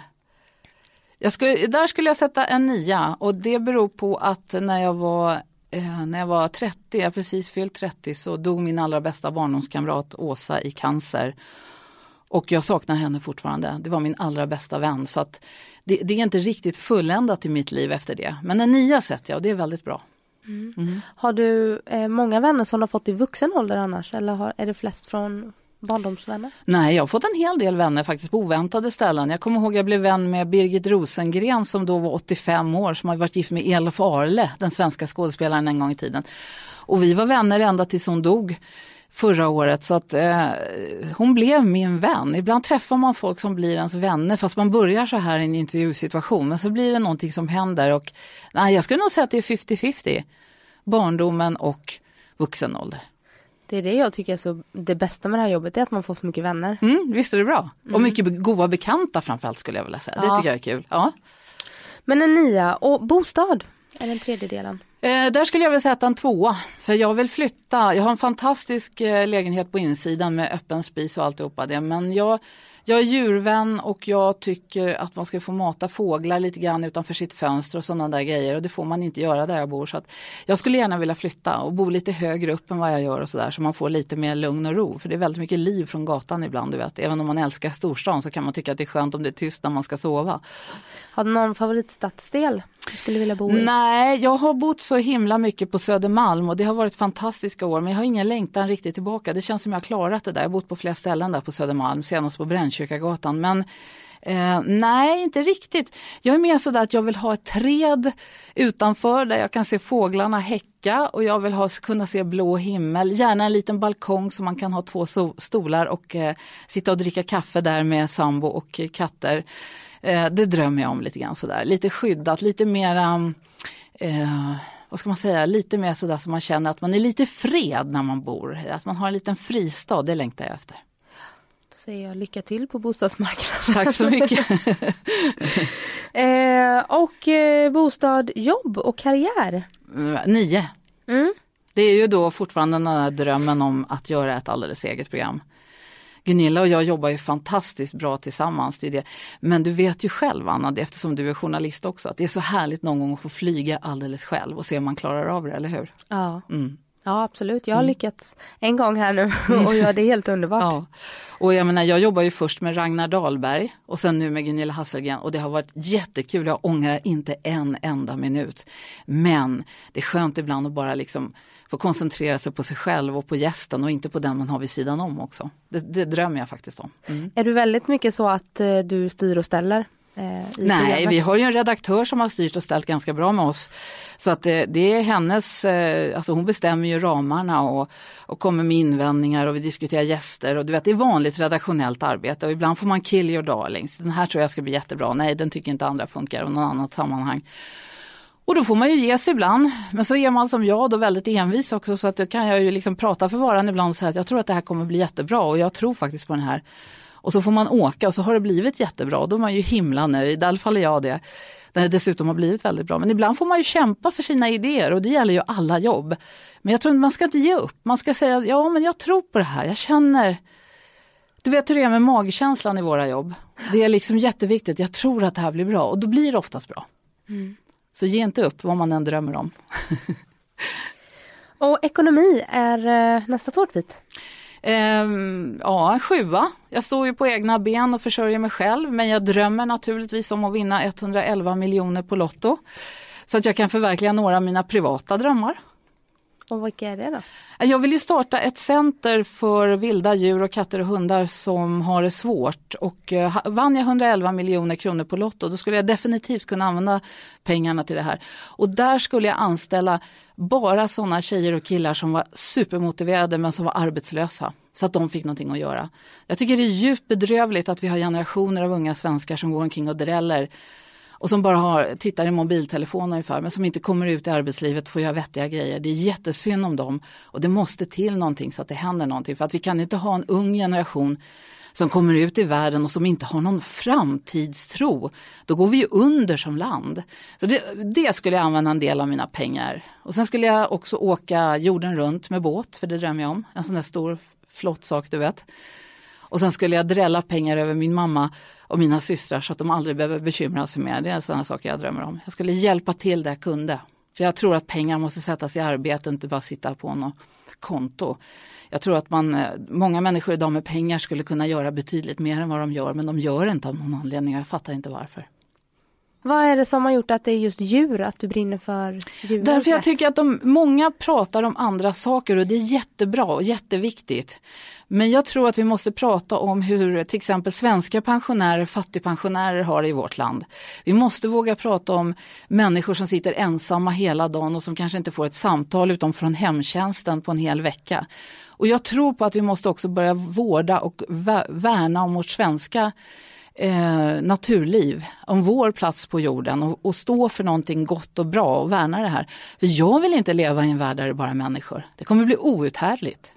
Speaker 2: jag skulle, där skulle jag sätta en nia och det beror på att när jag var eh, när jag var 30, jag precis fyllt 30, så dog min allra bästa barndomskamrat Åsa i cancer. Och jag saknar henne fortfarande. Det var min allra bästa vän. Så att det, det är inte riktigt fulländat i mitt liv efter det. Men en nia sätter jag och det är väldigt bra.
Speaker 1: Mm. Mm. Har du eh, många vänner som du har fått i vuxen ålder annars? Eller har, är det flest från barndomsvänner?
Speaker 2: Nej, jag har fått en hel del vänner faktiskt på oväntade ställen. Jag kommer ihåg att jag blev vän med Birgit Rosengren som då var 85 år som har varit gift med Elof Arle, den svenska skådespelaren en gång i tiden. Och vi var vänner ända tills hon dog förra året så att eh, hon blev min vän. Ibland träffar man folk som blir ens vänner fast man börjar så här i en intervjusituation men så blir det någonting som händer och nej, jag skulle nog säga att det är 50-50. Barndomen och vuxen ålder.
Speaker 1: Det är det jag tycker är så det bästa med det här jobbet, är att man får så mycket vänner.
Speaker 2: Mm, visst är det bra. Mm. Och mycket goda bekanta framförallt skulle jag vilja säga. Ja. Det tycker jag är kul. Ja.
Speaker 1: Men en nia och bostad är den tredje delen.
Speaker 2: Eh, där skulle jag vilja sätta en tvåa, för jag vill flytta. Jag har en fantastisk eh, lägenhet på insidan med öppen spis och alltihopa det, men jag jag är djurvän och jag tycker att man ska få mata fåglar lite grann utanför sitt fönster och sådana där grejer och det får man inte göra där jag bor. Så att jag skulle gärna vilja flytta och bo lite högre upp än vad jag gör och sådär så man får lite mer lugn och ro. För det är väldigt mycket liv från gatan ibland. Du vet. Även om man älskar storstan så kan man tycka att det är skönt om det är tyst när man ska sova.
Speaker 1: Har du någon favoritstadsdel du skulle vilja bo
Speaker 2: i? Nej, jag har bott så himla mycket på Södermalm och det har varit fantastiska år men jag har ingen längtan riktigt tillbaka. Det känns som jag har klarat det där. Jag har bott på flera ställen där på Södermalm, senast på Brännkyrkagatan. Men Eh, nej, inte riktigt. Jag är mer sådär att jag vill ha ett träd utanför där jag kan se fåglarna häcka och jag vill ha, kunna se blå himmel. Gärna en liten balkong så man kan ha två so stolar och eh, sitta och dricka kaffe där med sambo och katter. Eh, det drömmer jag om lite grann sådär. Lite skyddat, lite mera ehm, eh, vad ska man säga, lite mer sådär som man känner att man är lite fred när man bor. Att man har en liten fristad, det längtar jag efter.
Speaker 1: Säger jag lycka till på bostadsmarknaden.
Speaker 2: Tack så mycket.
Speaker 1: eh, och eh, bostad, jobb och karriär?
Speaker 2: Mm, nio. Mm. Det är ju då fortfarande den där drömmen om att göra ett alldeles eget program. Gunilla och jag jobbar ju fantastiskt bra tillsammans. Det det. Men du vet ju själv Anna, eftersom du är journalist också, att det är så härligt någon gång att få flyga alldeles själv och se om man klarar av det, eller hur?
Speaker 1: Ja. Mm. Ja absolut, jag har mm. lyckats en gång här nu och ja, det är helt underbart. Ja.
Speaker 2: Och jag menar, jag jobbar ju först med Ragnar Dahlberg och sen nu med Gunilla Hasselgren och det har varit jättekul, jag ångrar inte en enda minut. Men det är skönt ibland att bara liksom få koncentrera sig på sig själv och på gästen och inte på den man har vid sidan om också. Det, det drömmer jag faktiskt om.
Speaker 1: Mm. Är du väldigt mycket så att eh, du styr och ställer? Eh,
Speaker 2: Nej, vi har ju en redaktör som har styrt och ställt ganska bra med oss. Så att det, det är hennes, eh, alltså hon bestämmer ju ramarna och, och kommer med invändningar och vi diskuterar gäster och du vet det är vanligt redaktionellt arbete och ibland får man kill your darlings. Den här tror jag ska bli jättebra, nej den tycker inte andra funkar och något annat sammanhang. Och då får man ju ge sig ibland. Men så är man som jag då väldigt envis också så att då kan jag ju liksom prata för varan ibland och säga att jag tror att det här kommer bli jättebra och jag tror faktiskt på den här. Och så får man åka och så har det blivit jättebra. Då är man ju himla nöjd, i alla fall är jag det. När det dessutom har blivit väldigt bra. Men ibland får man ju kämpa för sina idéer och det gäller ju alla jobb. Men jag tror att man ska inte ge upp. Man ska säga ja men jag tror på det här, jag känner du vet hur det är med magkänslan i våra jobb. Det är liksom jätteviktigt, jag tror att det här blir bra och då blir det oftast bra. Mm. Så ge inte upp vad man än drömmer om.
Speaker 1: och ekonomi är eh, nästa tårtbit?
Speaker 2: Ehm, ja, en sjua. Jag står ju på egna ben och försörjer mig själv men jag drömmer naturligtvis om att vinna 111 miljoner på Lotto. Så att jag kan förverkliga några av mina privata drömmar.
Speaker 1: Och vilka är det då?
Speaker 2: Jag vill ju starta ett center för vilda djur och katter och hundar som har det svårt. Och eh, vann jag 111 miljoner kronor på Lotto då skulle jag definitivt kunna använda pengarna till det här. Och där skulle jag anställa bara sådana tjejer och killar som var supermotiverade men som var arbetslösa. Så att de fick någonting att göra. Jag tycker det är djupt bedrövligt att vi har generationer av unga svenskar som går omkring och dräller och som bara har, tittar i mobiltelefon ungefär men som inte kommer ut i arbetslivet och får göra vettiga grejer. Det är jättesynd om dem och det måste till någonting så att det händer någonting för att vi kan inte ha en ung generation som kommer ut i världen och som inte har någon framtidstro. Då går vi ju under som land. Så det, det, skulle jag använda en del av mina pengar. Och sen skulle jag också åka jorden runt med båt, för det drömmer jag om. En sån där stor flott sak du vet. Och sen skulle jag drälla pengar över min mamma och mina systrar så att de aldrig behöver bekymra sig mer. Det är sådana saker jag drömmer om. Jag skulle hjälpa till där jag kunde. För jag tror att pengar måste sättas i arbete, och inte bara sitta på något konto. Jag tror att man, eh, många människor idag med pengar skulle kunna göra betydligt mer än vad de gör men de gör inte av någon anledning och jag fattar inte varför.
Speaker 1: Vad är det som har gjort att det är just djur, att du brinner för djur?
Speaker 2: Därför jag tycker att de, många pratar om andra saker och det är jättebra och jätteviktigt. Men jag tror att vi måste prata om hur till exempel svenska pensionärer, fattigpensionärer har det i vårt land. Vi måste våga prata om människor som sitter ensamma hela dagen och som kanske inte får ett samtal utom från hemtjänsten på en hel vecka. Och jag tror på att vi måste också börja vårda och värna om vårt svenska eh, naturliv, om vår plats på jorden och, och, stå för någonting gott och bra och värna det här. För jag vill inte leva i en värld där det bara är människor. Det kommer bli outhärdligt.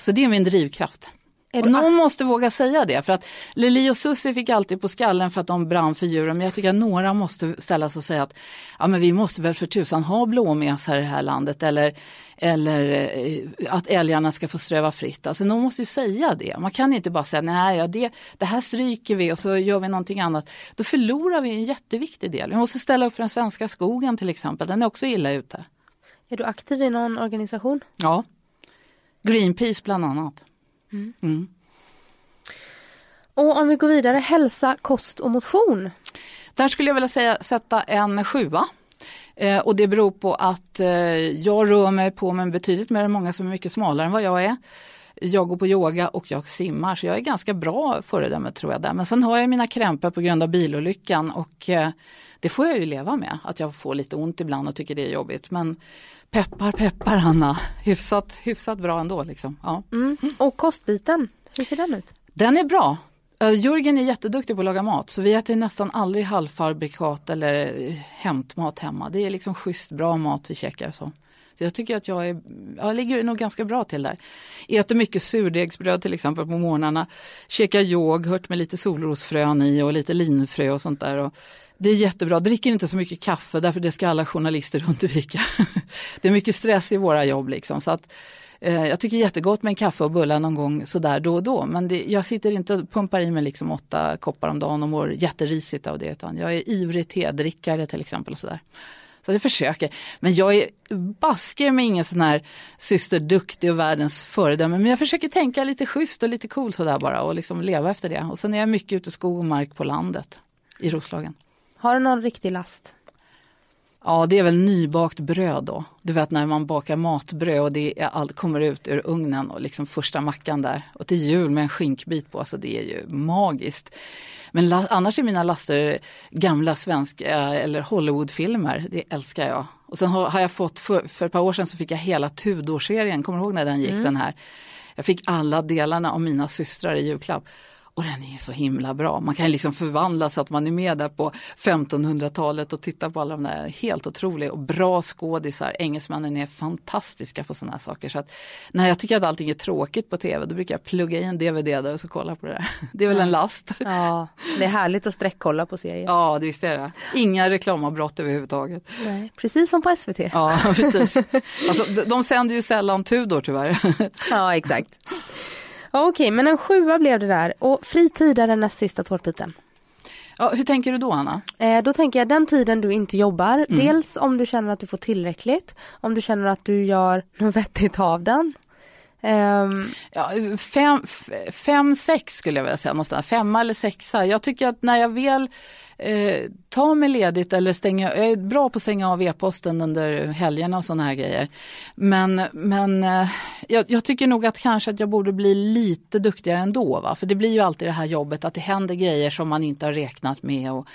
Speaker 2: Så det är min drivkraft. Och någon måste våga säga det för att Lili och Susie fick alltid på skallen för att de brann för djuren men jag tycker att några måste ställa sig och säga att ja men vi måste väl för tusan ha blåmesar i det här landet eller, eller eh, att älgarna ska få ströva fritt. Alltså någon måste ju säga det. Man kan inte bara säga nej ja, det, det här stryker vi och så gör vi någonting annat. Då förlorar vi en jätteviktig del. Vi måste ställa upp för den svenska skogen till exempel, den är också illa ute.
Speaker 1: Är du aktiv i någon organisation?
Speaker 2: Ja, Greenpeace bland annat.
Speaker 1: Mm. Mm. Och om vi går vidare, hälsa, kost och motion.
Speaker 2: Där skulle jag vilja säga, sätta en sjua. Eh, och det beror på att eh, jag rör mig på mig betydligt mer än många som är mycket smalare än vad jag är. Jag går på yoga och jag simmar så jag är ganska bra föredöme tror jag där. Men sen har jag mina krämpor på grund av bilolyckan och eh, det får jag ju leva med. Att jag får lite ont ibland och tycker det är jobbigt. Men peppar peppar Anna, hyfsat, hyfsat bra ändå. Liksom. Ja.
Speaker 1: Mm. Och kostbiten, hur ser den ut?
Speaker 2: Den är bra. Jörgen är jätteduktig på att laga mat så vi äter nästan aldrig halvfabrikat eller hämtmat hemma. Det är liksom schysst bra mat vi käkar. Så. så jag tycker att jag, är, jag ligger nog ganska bra till där. Äter mycket surdegsbröd till exempel på morgnarna. Käkar yoghurt med lite solrosfrön i och lite linfrö och sånt där. Och det är jättebra, dricker inte så mycket kaffe därför det ska alla journalister undvika. det är mycket stress i våra jobb liksom. Så att, eh, jag tycker jättegott med en kaffe och bullar någon gång sådär då och då. Men det, jag sitter inte och pumpar i mig liksom åtta koppar om dagen och mår jätterisigt av det. Utan jag är ivrig tedrickare till exempel. Och sådär. Så jag försöker. Men jag är basker med ingen sån här syster duktig och världens föredöme. Men jag försöker tänka lite schysst och lite cool sådär bara och liksom leva efter det. Och sen är jag mycket ute i skog och mark på landet i Roslagen.
Speaker 1: Har du någon riktig last?
Speaker 2: Ja, det är väl nybakt bröd då. Du vet när man bakar matbröd och det är allt kommer ut ur ugnen och liksom första mackan där. Och till jul med en skinkbit på, alltså det är ju magiskt. Men annars är mina laster gamla svenska eller Hollywoodfilmer, det älskar jag. Och sen har, har jag fått, för, för, ett par år sedan så fick jag hela Tudor-serien, kommer du ihåg när den gick mm. den här? Jag fick alla delarna av mina systrar i julklapp. Och den är så himla bra. Man kan liksom förvandla så att man är med där på 1500-talet och tittar på alla de där helt otroliga och bra skådisar. Engelsmännen är fantastiska på sådana här saker. Så att när jag tycker att allting är tråkigt på tv då brukar jag plugga in DVD där och så kolla på det där. Det är väl en last.
Speaker 1: Ja, det är härligt att sträckkolla på serier.
Speaker 2: Ja, det visst är det. Inga reklamavbrott överhuvudtaget.
Speaker 1: Nej, precis som på SVT.
Speaker 2: Ja, precis. Alltså, de, de sänder ju sällan Tudor tyvärr.
Speaker 1: Ja, exakt. Ja, Okej, men en sjua blev det där. Och fritid är den näst sista tårtbiten.
Speaker 2: Ja, hur tänker du då Anna?
Speaker 1: Eh, då tänker jag den tiden du inte jobbar. Mm. Dels om du känner att du får tillräckligt. Om du känner att du gör något vettigt av den.
Speaker 2: Um, ja, fem, fem, sex skulle jag vilja säga någonstans. Femma eller sexa. Jag tycker att när jag väl eh, tar mig ledigt eller stänger, jag är bra på att stänga av e-posten under helgerna och sådana här grejer. Men, men eh, jag, jag, tycker nog att kanske att jag borde bli lite duktigare ändå. Va? För det blir ju alltid det här jobbet att det händer grejer som man inte har räknat med. Och,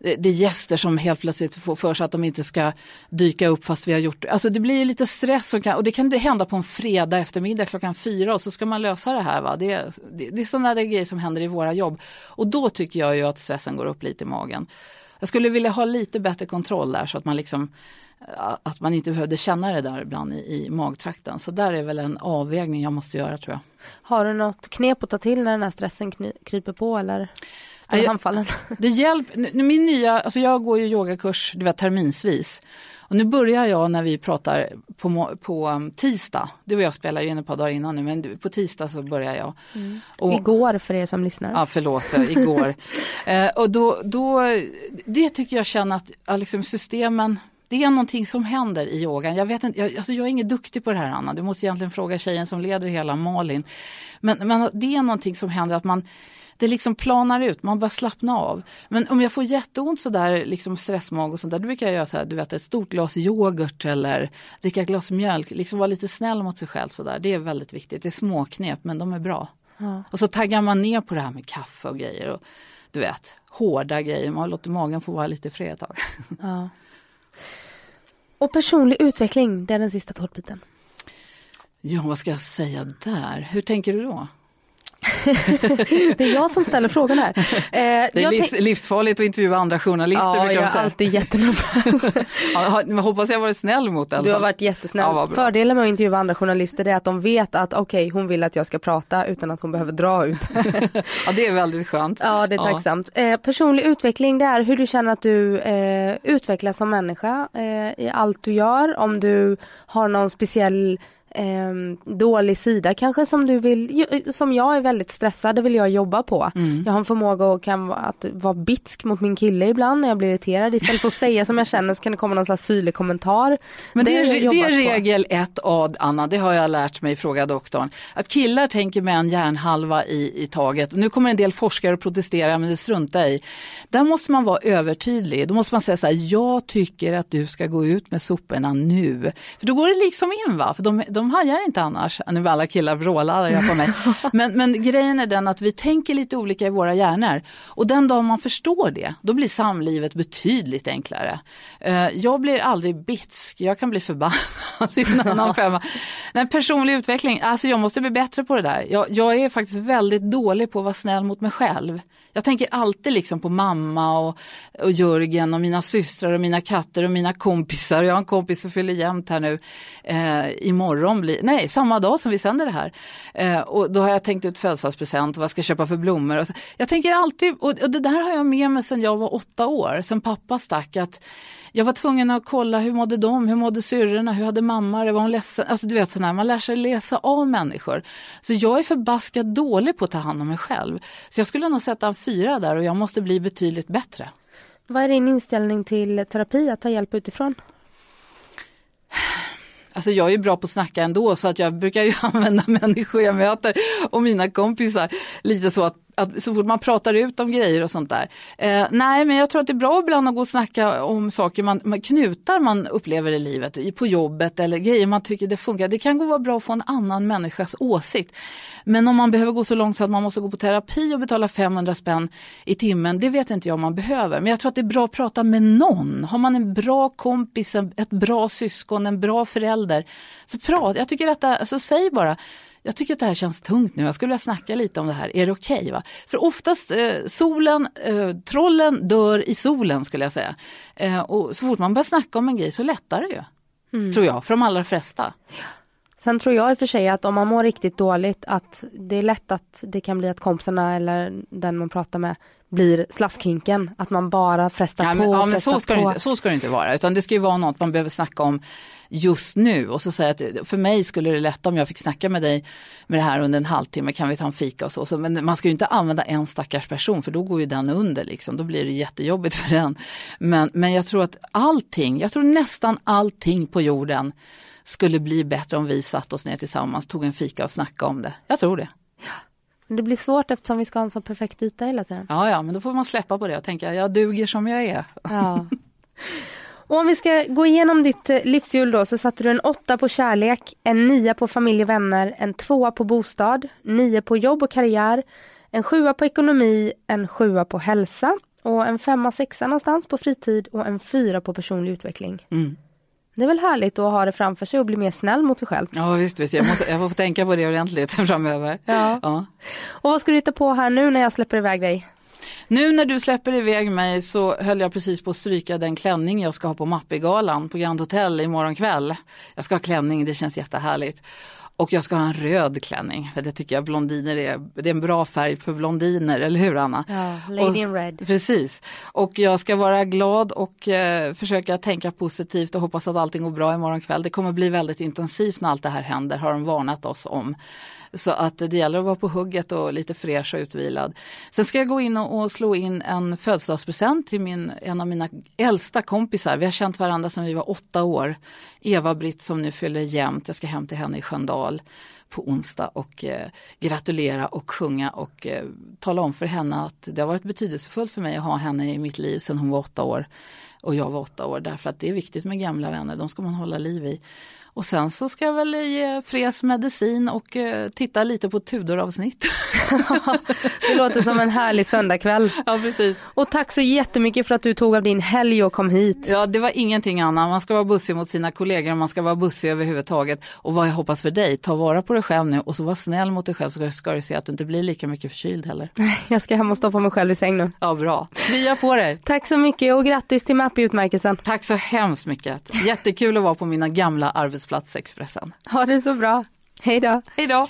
Speaker 2: Eh, det är gäster som helt plötsligt får för sig att de inte ska dyka upp fast vi har gjort Alltså det blir lite stress och, kan, och det kan hända på en fredag eftermiddag klockan fyra och så ska man lösa det här. Va? Det, det, det är sådana där grejer som händer i våra jobb. Och då tycker jag ju att stressen går upp lite i magen. Jag skulle vilja ha lite bättre kontroll där så att man liksom eh, att man inte behövde känna det där ibland i, i magtrakten. Så där är väl en avvägning jag måste göra tror jag.
Speaker 1: Har du något knep att ta till när den här stressen kryper på eller?
Speaker 2: Står handfallen? Det hjälper, min nya, alltså jag går ju yogakurs du vet, terminsvis. Och nu börjar jag när vi pratar på, på um, tisdag. Du och jag spelar ju in ett par dagar innan nu men på tisdag så börjar jag.
Speaker 1: Mm. Och, igår för er som lyssnar.
Speaker 2: Ja förlåt, igår. eh, och då, då, det tycker jag känner att liksom systemen det är någonting som händer i yogan. Jag, vet inte, jag, alltså jag är ingen duktig på det här Anna, du måste egentligen fråga tjejen som leder hela Malin. Men, men det är någonting som händer att man det liksom planar ut, man bara slappna av. Men om jag får jätteont sådär, liksom stressmag och sånt där, då brukar jag göra så här, du vet ett stort glas yoghurt eller dricka ett glas mjölk, liksom vara lite snäll mot sig själv sådär. Det är väldigt viktigt, det är småknep men de är bra. Ja. Och så taggar man ner på det här med kaffe och grejer. Och, du vet, hårda grejer, man låter magen få vara lite fri ett tag. Ja.
Speaker 1: Och personlig utveckling, det är den sista tårtbiten.
Speaker 2: Ja, vad ska jag säga där? Hur tänker du då?
Speaker 1: det är jag som ställer frågan här. Eh,
Speaker 2: det är livs, livsfarligt att intervjua andra journalister.
Speaker 1: Ja, jag är alltid jättenervös.
Speaker 2: ja, hoppas jag varit snäll mot dig.
Speaker 1: Du har varit jättesnäll. Ja, Fördelen med att intervjua andra journalister är att de vet att okej, okay, hon vill att jag ska prata utan att hon behöver dra ut.
Speaker 2: ja, det är väldigt skönt.
Speaker 1: Ja, det är tacksamt. Eh, personlig utveckling, det är hur du känner att du eh, utvecklas som människa eh, i allt du gör. Om du har någon speciell eh, dålig sida kanske som du vill, som jag är väldigt stressad, det vill jag jobba på. Mm. Jag har en förmåga att, kan, att vara bitsk mot min kille ibland när jag blir irriterad. Istället för att säga som jag känner så kan det komma någon slags syrlig kommentar.
Speaker 2: Men det, det är, det är regel 1A Anna, det har jag lärt mig, fråga doktorn. Att killar tänker med en hjärnhalva i, i taget. Nu kommer en del forskare att protestera men det struntar i. Där måste man vara övertydlig. Då måste man säga så här, jag tycker att du ska gå ut med soporna nu. För då går det liksom in va, för de, de hajar inte annars. Nu var alla killar vrålar på mig. Men, men grejen är den att vi tänker lite olika i våra hjärnor. Och den dag man förstår det, då blir samlivet betydligt enklare. Uh, jag blir aldrig bitsk, jag kan bli förbannad i en annan femma. Nej, personlig utveckling, alltså jag måste bli bättre på det där. Jag, jag är faktiskt väldigt dålig på att vara snäll mot mig själv. Jag tänker alltid liksom på mamma och, och Jörgen och mina systrar och mina katter och mina kompisar. Jag har en kompis som fyller jämnt här nu. Eh, imorgon blir, nej samma dag som vi sänder det här. Eh, och då har jag tänkt ut födelsedagspresent och vad jag ska köpa för blommor. Och så, jag tänker alltid, och, och det där har jag med mig sedan jag var åtta år, sedan pappa stack. Att, jag var tvungen att kolla hur mådde de, hur mådde syrrorna, hur hade mamma det, var hon ledsen? Alltså du vet sådär, man lär sig läsa av människor. Så jag är förbaskat dålig på att ta hand om mig själv. Så jag skulle nog sätta en fyra där och jag måste bli betydligt bättre.
Speaker 1: Vad är din inställning till terapi, att ta hjälp utifrån?
Speaker 2: Alltså jag är bra på att snacka ändå så att jag brukar ju använda människor jag möter och mina kompisar lite så att att så fort man pratar ut om grejer och sånt där. Eh, nej, men jag tror att det är bra ibland att gå och snacka om saker, man, knutar man upplever i livet, på jobbet eller grejer man tycker det funkar. Det kan gå vara bra att få en annan människas åsikt. Men om man behöver gå så långt så att man måste gå på terapi och betala 500 spänn i timmen, det vet inte jag om man behöver. Men jag tror att det är bra att prata med någon. Har man en bra kompis, ett bra syskon, en bra förälder, så prata. Jag tycker att alltså, säg bara jag tycker att det här känns tungt nu, jag skulle vilja snacka lite om det här, är det okej? Okay, För oftast, eh, solen, eh, trollen dör i solen skulle jag säga. Eh, och så fort man börjar snacka om en grej så lättar det ju. Mm. Tror jag, för de allra flesta.
Speaker 1: Sen tror jag i och för sig att om man mår riktigt dåligt att det är lätt att det kan bli att kompisarna eller den man pratar med blir slaskhinken. Att man bara frestar ja,
Speaker 2: men,
Speaker 1: på.
Speaker 2: Ja, men så ska, inte, så ska det inte vara, utan det ska ju vara något man behöver snacka om just nu och så säga att för mig skulle det lätta om jag fick snacka med dig med det här under en halvtimme, kan vi ta en fika och så. så men man ska ju inte använda en stackars person för då går ju den under liksom, då blir det jättejobbigt för den. Men, men jag tror att allting, jag tror nästan allting på jorden skulle bli bättre om vi satt oss ner tillsammans, tog en fika och snackade om det. Jag tror det.
Speaker 1: Det blir svårt eftersom vi ska ha en så perfekt yta hela tiden.
Speaker 2: Ja, ja, men då får man släppa på det och tänka, jag duger som jag är.
Speaker 1: Ja. Och om vi ska gå igenom ditt eh, livshjul då så satte du en åtta på kärlek, en nia på familj och vänner, en tvåa på bostad, nio på jobb och karriär, en sjua på ekonomi, en sjua på hälsa och en femma, sexa någonstans på fritid och en fyra på personlig utveckling. Mm. Det är väl härligt att ha det framför sig och bli mer snäll mot sig själv.
Speaker 2: Ja visst, visst. Jag, måste, jag får tänka på det ordentligt framöver.
Speaker 1: Ja. ja. Och vad ska du hitta på här nu när jag släpper iväg dig?
Speaker 2: Nu när du släpper iväg mig så höll jag precis på att stryka den klänning jag ska ha på Mappegalan på Grand Hotel imorgon kväll. Jag ska ha klänning, det känns jättehärligt. Och jag ska ha en röd klänning, för det tycker jag blondiner är, det är en bra färg för blondiner, eller hur Anna?
Speaker 1: Ja, Lady in Red.
Speaker 2: Precis. Och jag ska vara glad och eh, försöka tänka positivt och hoppas att allting går bra imorgon kväll. Det kommer bli väldigt intensivt när allt det här händer, har de varnat oss om. Så att det gäller att vara på hugget och lite fräsch och utvilad. Sen ska jag gå in och, slå in en födelsedagspresent till min, en av mina äldsta kompisar. Vi har känt varandra sedan vi var åtta år. Eva-Britt som nu fyller jämnt. Jag ska hem till henne i Sköndal på onsdag och eh, gratulera och sjunga och eh, tala om för henne att det har varit betydelsefullt för mig att ha henne i mitt liv sedan hon var åtta år och jag var åtta år därför att det är viktigt med gamla vänner, de ska man hålla liv i. Och sen så ska jag väl ge Fres medicin och eh, titta lite på Tudor-avsnitt.
Speaker 1: det låter som en härlig söndagkväll.
Speaker 2: Ja, precis.
Speaker 1: Och tack så jättemycket för att du tog av din helg och kom hit.
Speaker 2: Ja, det var ingenting annat. Man ska vara bussig mot sina kollegor och man ska vara bussig överhuvudtaget. Och vad jag hoppas för dig, ta vara på dig själv nu och så var snäll mot dig själv så ska du se att du inte blir lika mycket förkyld heller.
Speaker 1: Jag ska hem och stoppa mig själv i säng nu.
Speaker 2: Ja, bra. Krya på dig.
Speaker 1: Tack så mycket och grattis till Mappy-utmärkelsen.
Speaker 2: Tack så hemskt mycket. Jättekul att vara på mina gamla arbetsplats Expressen.
Speaker 1: Ha det så bra. Hej då.
Speaker 2: Hej då.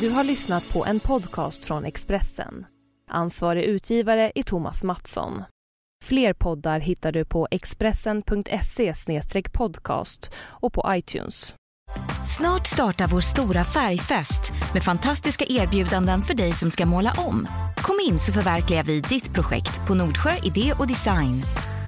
Speaker 3: Du har lyssnat på en podcast från Expressen. Ansvarig utgivare är Thomas Mattsson. Fler poddar hittar du på expressen.se podcast och på iTunes.
Speaker 4: Snart startar vår stora färgfest med fantastiska erbjudanden för dig som ska måla om. Kom in så förverkligar vi ditt projekt på Nordsjö Idé och Design.